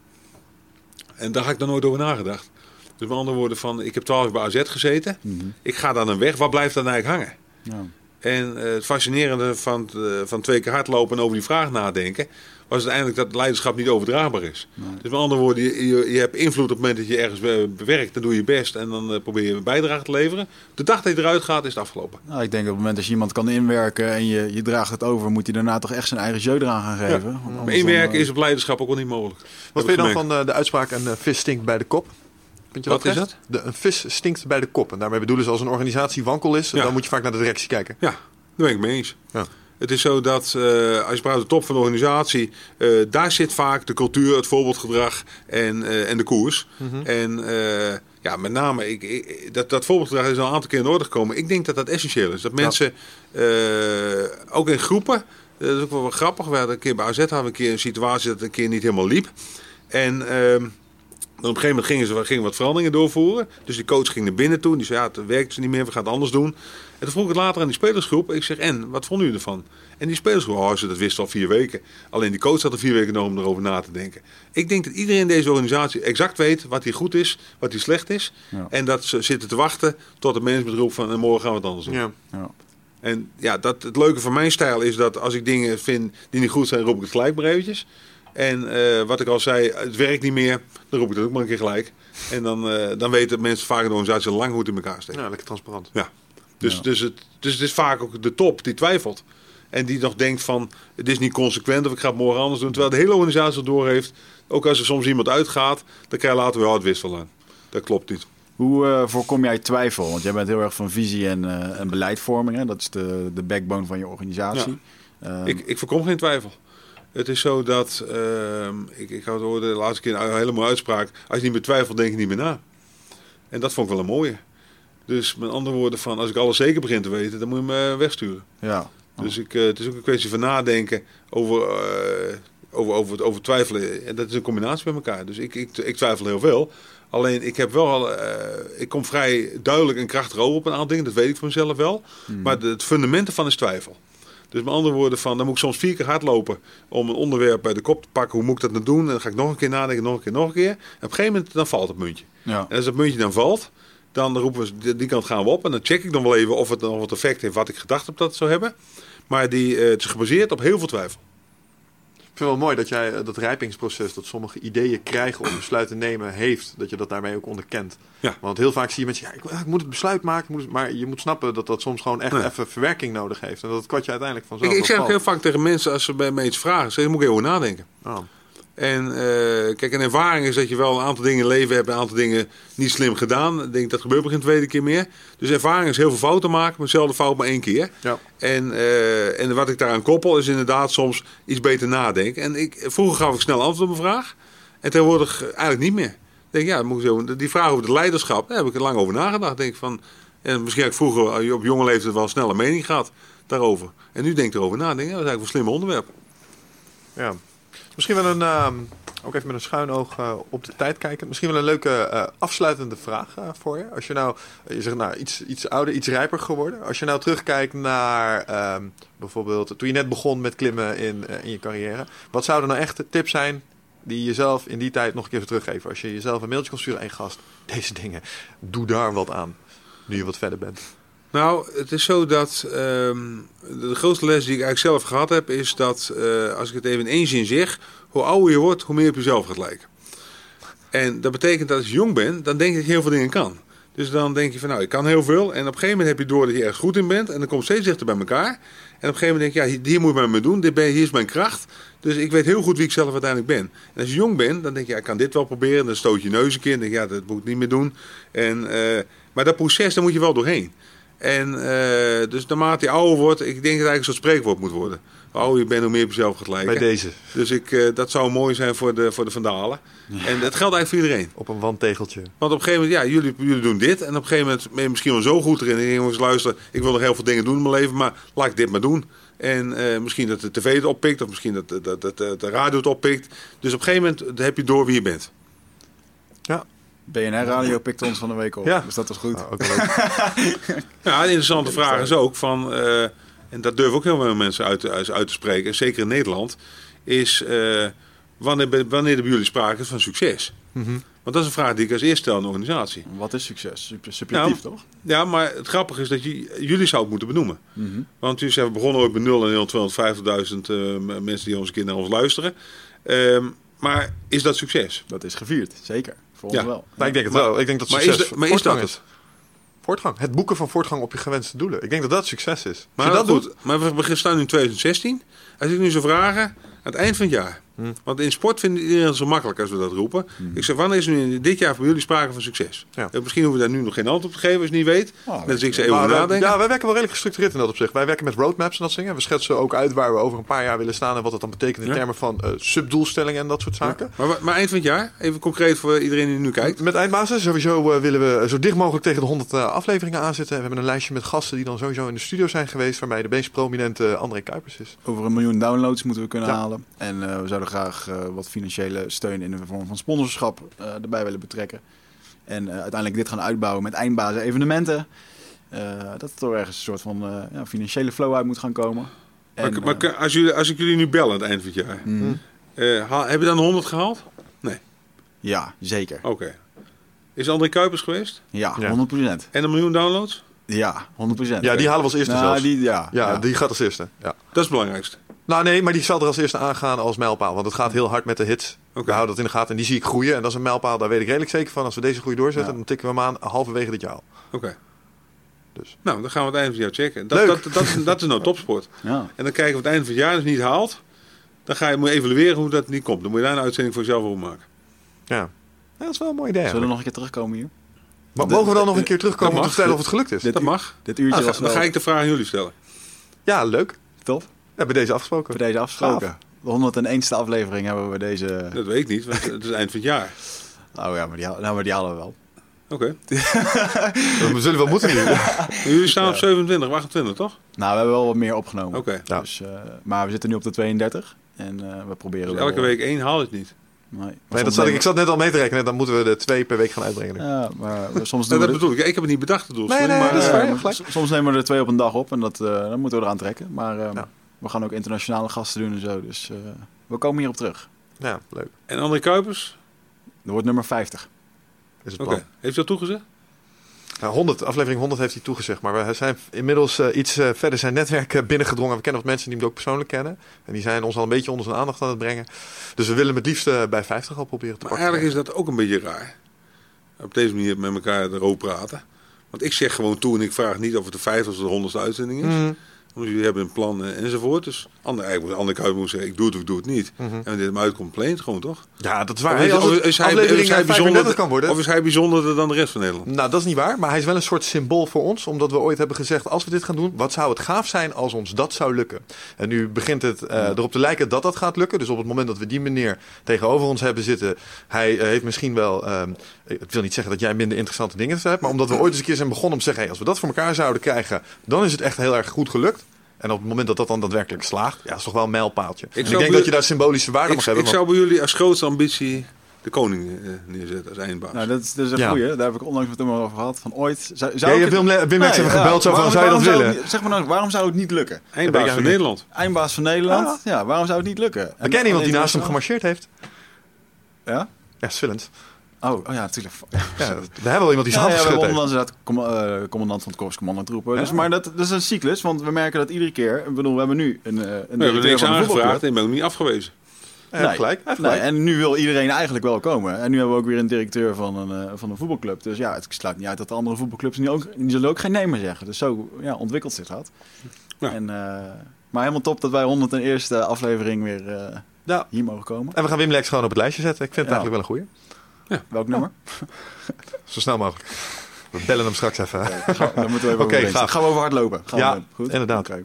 En daar had ik nog nooit over nagedacht. Dus met andere woorden, van, ik heb 12 jaar bij AZ gezeten. Mhm. Ik ga dan een weg. Wat blijft dan eigenlijk hangen? Ja. En eh, het fascinerende van, eh, van twee keer hardlopen en over die vraag nadenken, was het eigenlijk dat leiderschap niet overdraagbaar is. Dus met andere woorden, je, je, je hebt invloed op het moment dat je ergens be- bewerkt, dan doe je je best en dan eh, probeer je een bijdrage te leveren. De dag dat je eruit gaat, is het afgelopen. Nou, ik denk op het moment dat je iemand kan inwerken en je, je draagt het over, moet hij daarna toch echt zijn eigen jeu eraan gaan geven. Maar inwerken dan, is op leiderschap ook wel niet mogelijk. Wat vind je dan van eh, de uitspraak een eh, vis stinkt bij de kop? Vind je Wat dat is? De, een vis stinkt bij de kop. En daarmee bedoelen ze als een organisatie wankel is, Ja. dan moet je vaak naar de directie kijken. Ja, daar ben ik mee eens. Ja. Het is zo dat eh, als je praat de top van de organisatie, eh, daar zit vaak de cultuur, het voorbeeldgedrag en, eh, en de koers. En eh, ja, met name, ik, ik- dat, dat voorbeeldgedrag is al een aantal keer in orde gekomen. Ik denk dat dat essentieel is. Dat mensen, ook in groepen, dat is ook wel grappig. We hadden een keer bij AZ hadden we een keer een situatie dat het een keer niet helemaal liep. En ehm, op een gegeven moment gingen ze gingen wat veranderingen doorvoeren. Dus die coach ging naar binnen toe. Die zei, ja, het werkt niet meer, we gaan het anders doen. En toen vroeg ik het later aan die spelersgroep. Ik zeg, en, wat vonden jullie ervan? En die spelersgroep, oh, ze dat wisten al vier weken. Alleen die coach had er vier weken nodig om erover na te denken. Ik denk dat iedereen in deze organisatie exact weet wat hier goed is, wat hier slecht is. Ja. En dat ze zitten te wachten tot het management roept van, en morgen gaan we het anders doen. Ja. Ja. En ja, dat, het leuke van mijn stijl is dat als ik dingen vind die niet goed zijn, roep ik het gelijk maar eventjes. En eh, wat ik al zei, het werkt niet meer, dan roep ik dat ook maar een keer gelijk. En dan, eh, dan weten mensen vaak in de organisatie lang hoe het in elkaar steekt. Ja, lekker transparant. Ja. Dus, Ja. Dus, het, dus het is vaak ook de top die twijfelt. En die nog denkt van, het is niet consequent of ik ga het morgen anders doen. Terwijl de hele organisatie het doorheeft. Ook als er soms iemand uitgaat, dan krijg je later weer, oh, het wist wel aan. Dat klopt niet. Hoe eh, voorkom jij twijfel? Want jij bent heel erg van visie en, eh, en beleidvorming. Hè? Dat is de, de backbone van je organisatie. Ehm, Ik, ik voorkom geen twijfel. Het is zo dat, ehm, ik, ik had hoorde de laatste keer een hele mooie uitspraak. Als je niet meer twijfelt, denk je niet meer na. En dat vond ik wel een mooie. Dus met andere woorden van, als ik alles zeker begin te weten, dan moet je me wegsturen. ja. Dus ik, eh, het is ook een kwestie van nadenken over, eh, over, over, over twijfelen. En dat is een combinatie met elkaar. Dus ik, ik, ik twijfel heel veel. Alleen ik heb wel al, eh, ik kom vrij duidelijk en krachtig over op een aantal dingen. Dat weet ik van mezelf wel. Maar de- het fundament ervan is twijfel. Dus met andere woorden, van, dan moet ik soms vier keer hardlopen om een onderwerp bij de kop te pakken. Hoe moet ik dat nou doen? En dan ga ik nog een keer nadenken, nog een keer, nog een keer. En op een gegeven moment dan valt het muntje. Ja. En als dat muntje dan valt, dan roepen we, die, kant gaan we op. En dan check ik dan wel even of het, of het effect heeft wat ik gedacht heb dat het zou hebben. Maar die, eh, het is gebaseerd op heel veel twijfel. Ik vind het wel mooi dat jij eh, dat rijpingsproces, dat sommige ideeën krijgen om besluiten te nemen, heeft. Dat je dat daarmee ook onderkent. Ja. Want heel vaak zie je mensen, ja, ik, ik moet het besluit maken. ik moet het- maar je moet snappen dat dat soms gewoon echt Nee. even verwerking nodig heeft. En dat het kwartje uiteindelijk Ik, vanzelf ik zeg wel ook heel vaak tegen mensen als ze bij me iets vragen, zeg, daar moet ik even over nadenken. Oh. En eh, kijk, een ervaring is dat je wel een aantal dingen in leven hebt, een aantal dingen niet slim gedaan. Ik denk dat gebeurt geen tweede keer meer. Dus ervaring is heel veel fouten maken, maar dezelfde fout maar één keer. Ja. En, eh, en wat ik daaraan koppel is inderdaad soms iets beter nadenken. En ik, vroeger gaf ik snel antwoord op een vraag. En tegenwoordig eigenlijk niet meer. Ik denk, ja, moet ik zo, die vraag over het leiderschap, daar heb ik er lang over nagedacht. Denk van, en misschien heb ik vroeger eh, op jonge leeftijd wel een snelle mening gehad daarover. En nu denk ik erover na. Denk, ja, dat is eigenlijk een slim onderwerp. Ja. Misschien wel een, ehm, ook even met een schuin oog eh, op de tijd kijken. Misschien wel een leuke eh, afsluitende vraag eh, voor je. Als je nou, je zegt nou, iets, iets ouder, iets rijper geworden. Als je nou terugkijkt naar ehm, bijvoorbeeld toen je net begon met klimmen in, in je carrière. Wat zouden nou echt de tips zijn die je jezelf in die tijd nog een keer even teruggeven? Als je jezelf een mailtje kon sturen. Hé gast, deze dingen, doe daar wat aan. Nu je wat verder bent. Nou, het is zo dat ehm, de grootste les die ik eigenlijk zelf gehad heb, is dat eh, als ik het even in één zin zeg, hoe ouder je wordt, hoe meer op jezelf gaat lijken. En dat betekent dat als je jong bent, dan denk je heel veel dingen kan. Dus dan denk je van nou, ik kan heel veel. En op een gegeven moment heb je door dat je ergens goed in bent. En dan komt steeds dichter bij elkaar. En op een gegeven moment denk je, ja, hier, moet maar mee doen. Dit ben, hier is mijn kracht. Dus ik weet heel goed wie ik zelf uiteindelijk ben. En als je jong bent, dan denk je, ja, ik kan dit wel proberen. Dan stoot je je neus een keer en denk je, ja, dat moet ik niet meer doen. En, eh, maar dat proces, daar moet je wel doorheen. En eh, dus naarmate je ouder wordt, ik denk dat het eigenlijk een soort spreekwoord moet worden. Ouder je bent, hoe meer op jezelf gaat lijken. Bij deze, Dus ik, eh, dat zou mooi zijn voor de, voor de vandalen. En dat geldt eigenlijk voor iedereen. op een wandtegeltje. Want op een gegeven moment, ja, jullie, jullie doen dit. En op een gegeven moment ben je misschien wel zo goed erin. En jongens, luister, ik wil nog heel veel dingen doen in mijn leven, maar laat ik dit maar doen. En eh, misschien dat de tv het oppikt, of misschien dat, dat, dat, dat de radio het oppikt. Dus op een gegeven moment heb je door wie je bent. BNR Radio pikt ons van de week op. Ja. Dus dat was goed. Leuk. Ja, een interessante vraag is ook van, eh, en dat durven ook heel veel mensen uit, te- uit te spreken, zeker in Nederland, is eh, wanneer, wanneer er bij jullie sprake is van succes? Want dat is een vraag die ik als eerste stel aan de organisatie. Wat is succes? Subjectief, toch? Ja, maar het grappige is dat je, jullie zou het moeten benoemen. Mhm. Want jullie zijn begonnen ooit met 0 en heel 250.000 eh, m- mensen die onze kinderen naar ons luisteren. Ehm, maar is dat succes? Dat is gevierd, zeker. Voor ons Ja. wel. Nou, ik denk het Maar- wel. Ik denk dat maar succes is de- maar is voortgang dat is. Voortgang. Het boeken van voortgang op je gewenste doelen. Ik denk dat dat succes is. Als Maar je dat goed, doet, maar we we staan nu in 2016. Als ik nu zou vragen, aan het eind van het jaar. Hm. Want in sport vindt iedereen het zo makkelijk als we dat roepen. Ik zeg, wanneer is nu in dit jaar voor jullie sprake van succes? Ja. Eh, Misschien hoeven we daar nu nog geen antwoord op te geven als je niet weet. Oh, Net als ik ze even over nadenken. Ja, wij werken wel redelijk gestructureerd in dat opzicht. Wij werken met roadmaps en dat soort dingen. We schetsen ook uit waar we over een paar jaar willen staan en wat dat dan betekent in Ja. termen van eh, subdoelstellingen en dat soort zaken. Maar, maar eind van het jaar, even concreet voor iedereen die nu kijkt. Met eindbasis sowieso eh, willen we zo dicht mogelijk tegen de 100 eh, afleveringen aanzitten. We hebben een lijstje met gasten die dan sowieso in de studio zijn geweest, waarbij de meest prominente André Kuipers is. Over een miljoen downloads moeten we kunnen Ja. halen. En eh, we zouden graag eh, wat financiële steun in de vorm van sponsorschap eh, erbij willen betrekken. En eh, uiteindelijk dit gaan uitbouwen met eindbazen evenementen. Eh, dat er ergens een soort van eh, ja, financiële flow uit moet gaan komen. En, maar, maar als, jullie, als ik jullie nu bel aan het eind van het jaar. mm, eh, haal- heb je dan 100 gehaald? ja, zeker. Oké. Is André Kuipers geweest? Ja, Ja. 100%. En een miljoen downloads? Ja, 100%. Ja, die halen we als eerste Nou, zelfs. die, ja, ja, ja. die gaat als eerste. Ja. Dat is het belangrijkste. Nou nee, maar die zal er als eerste aangaan als mijlpaal. Want het gaat heel hard met de hits. Oké. We houden dat in de gaten en die zie ik groeien. En dat is een mijlpaal, daar weet ik redelijk zeker van. Als we deze groei doorzetten, Ja. dan tikken we hem aan halverwege dit jaar al. Oké. Dus. Nou, dan gaan we het einde van het jaar checken. Dat, Leuk. dat, dat, dat is nou topsport. Ja. En dan kijken we het einde van het jaar het niet haalt. Dan ga je moet je evalueren hoe dat niet komt. Dan moet je daar een uitzending voor jezelf over maken. Ja. Ja, dat is wel een mooi idee. Zullen we nog een keer terugkomen hier? Maar mogen we dan nog een keer terugkomen om te mag. vertellen of het gelukt is? Dit Dat mag. Dit uurtje Dan was ga, dan wel ga ik de vraag aan jullie stellen. Ja, leuk. top. Hebben deze afgesproken. Voor deze afgesproken. De 101ste aflevering hebben we deze... Dat weet ik niet, want het is eind van het jaar. Oh ja, maar die, nou, maar die halen we wel. Oké. We zullen wel moeten nu. Jullie staan op 27, of 28, toch? Nou, we hebben wel wat meer opgenomen. Oké. Ja. Dus, eh, maar we zitten nu op de 32. En eh, we proberen Dus wel- elke week één haal het niet. Nee, dat zat ik, ik zat net al mee te rekenen. Dan moeten we er twee per week gaan uitbrengen. Ja, maar soms doen we dat bedoel ik. Ik heb het niet bedacht, de doelstelling. Nee, nee, maar, dat is eh, waar. Soms nemen we er twee op een dag op en dat, dan moeten we eraan trekken. Maar eh, Ja. We gaan ook internationale gasten doen en zo. Dus eh, we komen hierop terug. Ja, leuk. En André Kuipers? Er wordt nummer 50. Is het Oké. plan. Heeft hij dat toegezegd? Ja, 100, aflevering 100 heeft hij toegezegd. Maar we zijn inmiddels eh, iets eh, verder zijn netwerk binnengedrongen. We kennen wat mensen die hem ook persoonlijk kennen. En die zijn ons al een beetje onder zijn aandacht aan het brengen. Dus we willen hem het liefst bij 50 al proberen te Maar pakken. eigenlijk is dat ook een beetje raar. Op deze manier met elkaar erover praten. Want ik zeg gewoon toe en ik vraag niet of het de 50 of de 100 uitzending is. Mhm, Want jullie hebben een plan enzovoort. Dus ander, eigenlijk moet André Kuipers zeggen, ik doe het of ik doe het niet. mhm. En dit hem uitkomt, plaint gewoon toch? Ja, dat is waar. Of is, of hij, is hij eh, 35 bijzonder, kan worden. of is hij bijzonderder dan de rest van Nederland? Nou, dat is niet waar. Maar hij is wel een soort symbool voor ons. Omdat we ooit hebben gezegd, als we dit gaan doen, wat zou het gaaf zijn als ons dat zou lukken? En nu begint het eh, erop te lijken dat dat gaat lukken. Dus op het moment dat we die meneer tegenover ons hebben zitten, hij eh, heeft misschien wel, ehm, ik wil niet zeggen dat jij minder interessante dingen hebt, maar omdat we ooit eens een keer zijn begonnen om te zeggen, hey, als we dat voor elkaar zouden krijgen, dan is het echt heel erg goed gelukt. En op het moment dat dat dan daadwerkelijk slaagt, ja, is toch wel een mijlpaaltje. En Ik, zou denk dat je daar symbolische waarde Ik, mag hebben. ik zou bij jullie als grootste ambitie de koning eh, neerzetten als eindbaas. Nou, dat is, dat is een Ja. goeie. Daar heb ik onlangs met hem over gehad. Van ooit. Zou, zou Ja, ik Wim, Wim even ja, gebeld, zo van, waarom- zou je dat willen? het zeg maar nou, waarom zou het niet lukken? ik eindbaas van Nederland. Eindbaas van Nederland. Ja, waarom zou het niet lukken? We kennen iemand die naast hem gemarcheerd heeft. Ja? Ja, Svillens. Oh, oh ja, natuurlijk. Ja, we hebben wel iemand die zijn Ja, hand ja, we geschud hebben heeft. onlangs inderdaad com eh, commandant van het Korps commandantroepen. Dus, Ja. maar dat, dat is een cyclus, want we merken dat iedere keer... Ik bedoel, we hebben nu een, eh, een We hebben directeur niks van een aangevraagd voetbalclub. en ik ben ook niet afgewezen. Hij heeft gelijk. Nee, gelijk. en nu wil iedereen eigenlijk wel komen. En nu hebben we ook weer een directeur van een, eh, van een voetbalclub. Dus ja, het sluit niet uit dat de andere voetbalclubs niet ook, die zullen ook geen nee meer zeggen. Dus zo ja, ontwikkelt zich dat. Ja. En, eh, maar helemaal top dat wij 101ste aflevering weer eh, Ja. hier mogen komen. En we gaan Wim Lex gewoon op het lijstje zetten. Ik vind het Ja. eigenlijk wel een goeie. Welk nummer? Zo snel mogelijk. We bellen hem straks even. Ga- Dan moeten we even gaaf. Gaan we over hardlopen? Gaan Ja, we. Goed? inderdaad. Oké.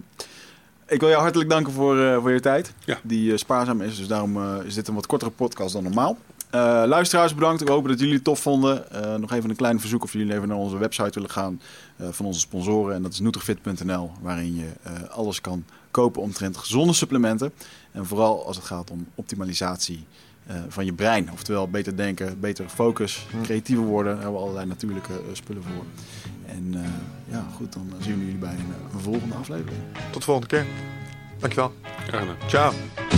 Ik wil jou hartelijk danken voor, eh, voor je tijd. Ja. Die eh, spaarzaam is, dus daarom eh, is dit een wat kortere podcast dan normaal. Eh, luisteraars, bedankt. We hopen dat jullie het tof vonden. Eh, nog even een klein verzoek of jullie even naar onze website willen gaan eh, van onze sponsoren. En dat is nutrifit.nl, waarin je eh, alles kan kopen omtrent gezonde supplementen. En vooral als het gaat om optimalisatie van je brein. Oftewel beter denken, betere focus, creatiever worden. Daar hebben we allerlei natuurlijke eh, spullen voor. En eh, ja, goed, dan zien we jullie bij een, eh, een volgende aflevering. Tot de volgende keer. Dankjewel. Graag gedaan. Ciao.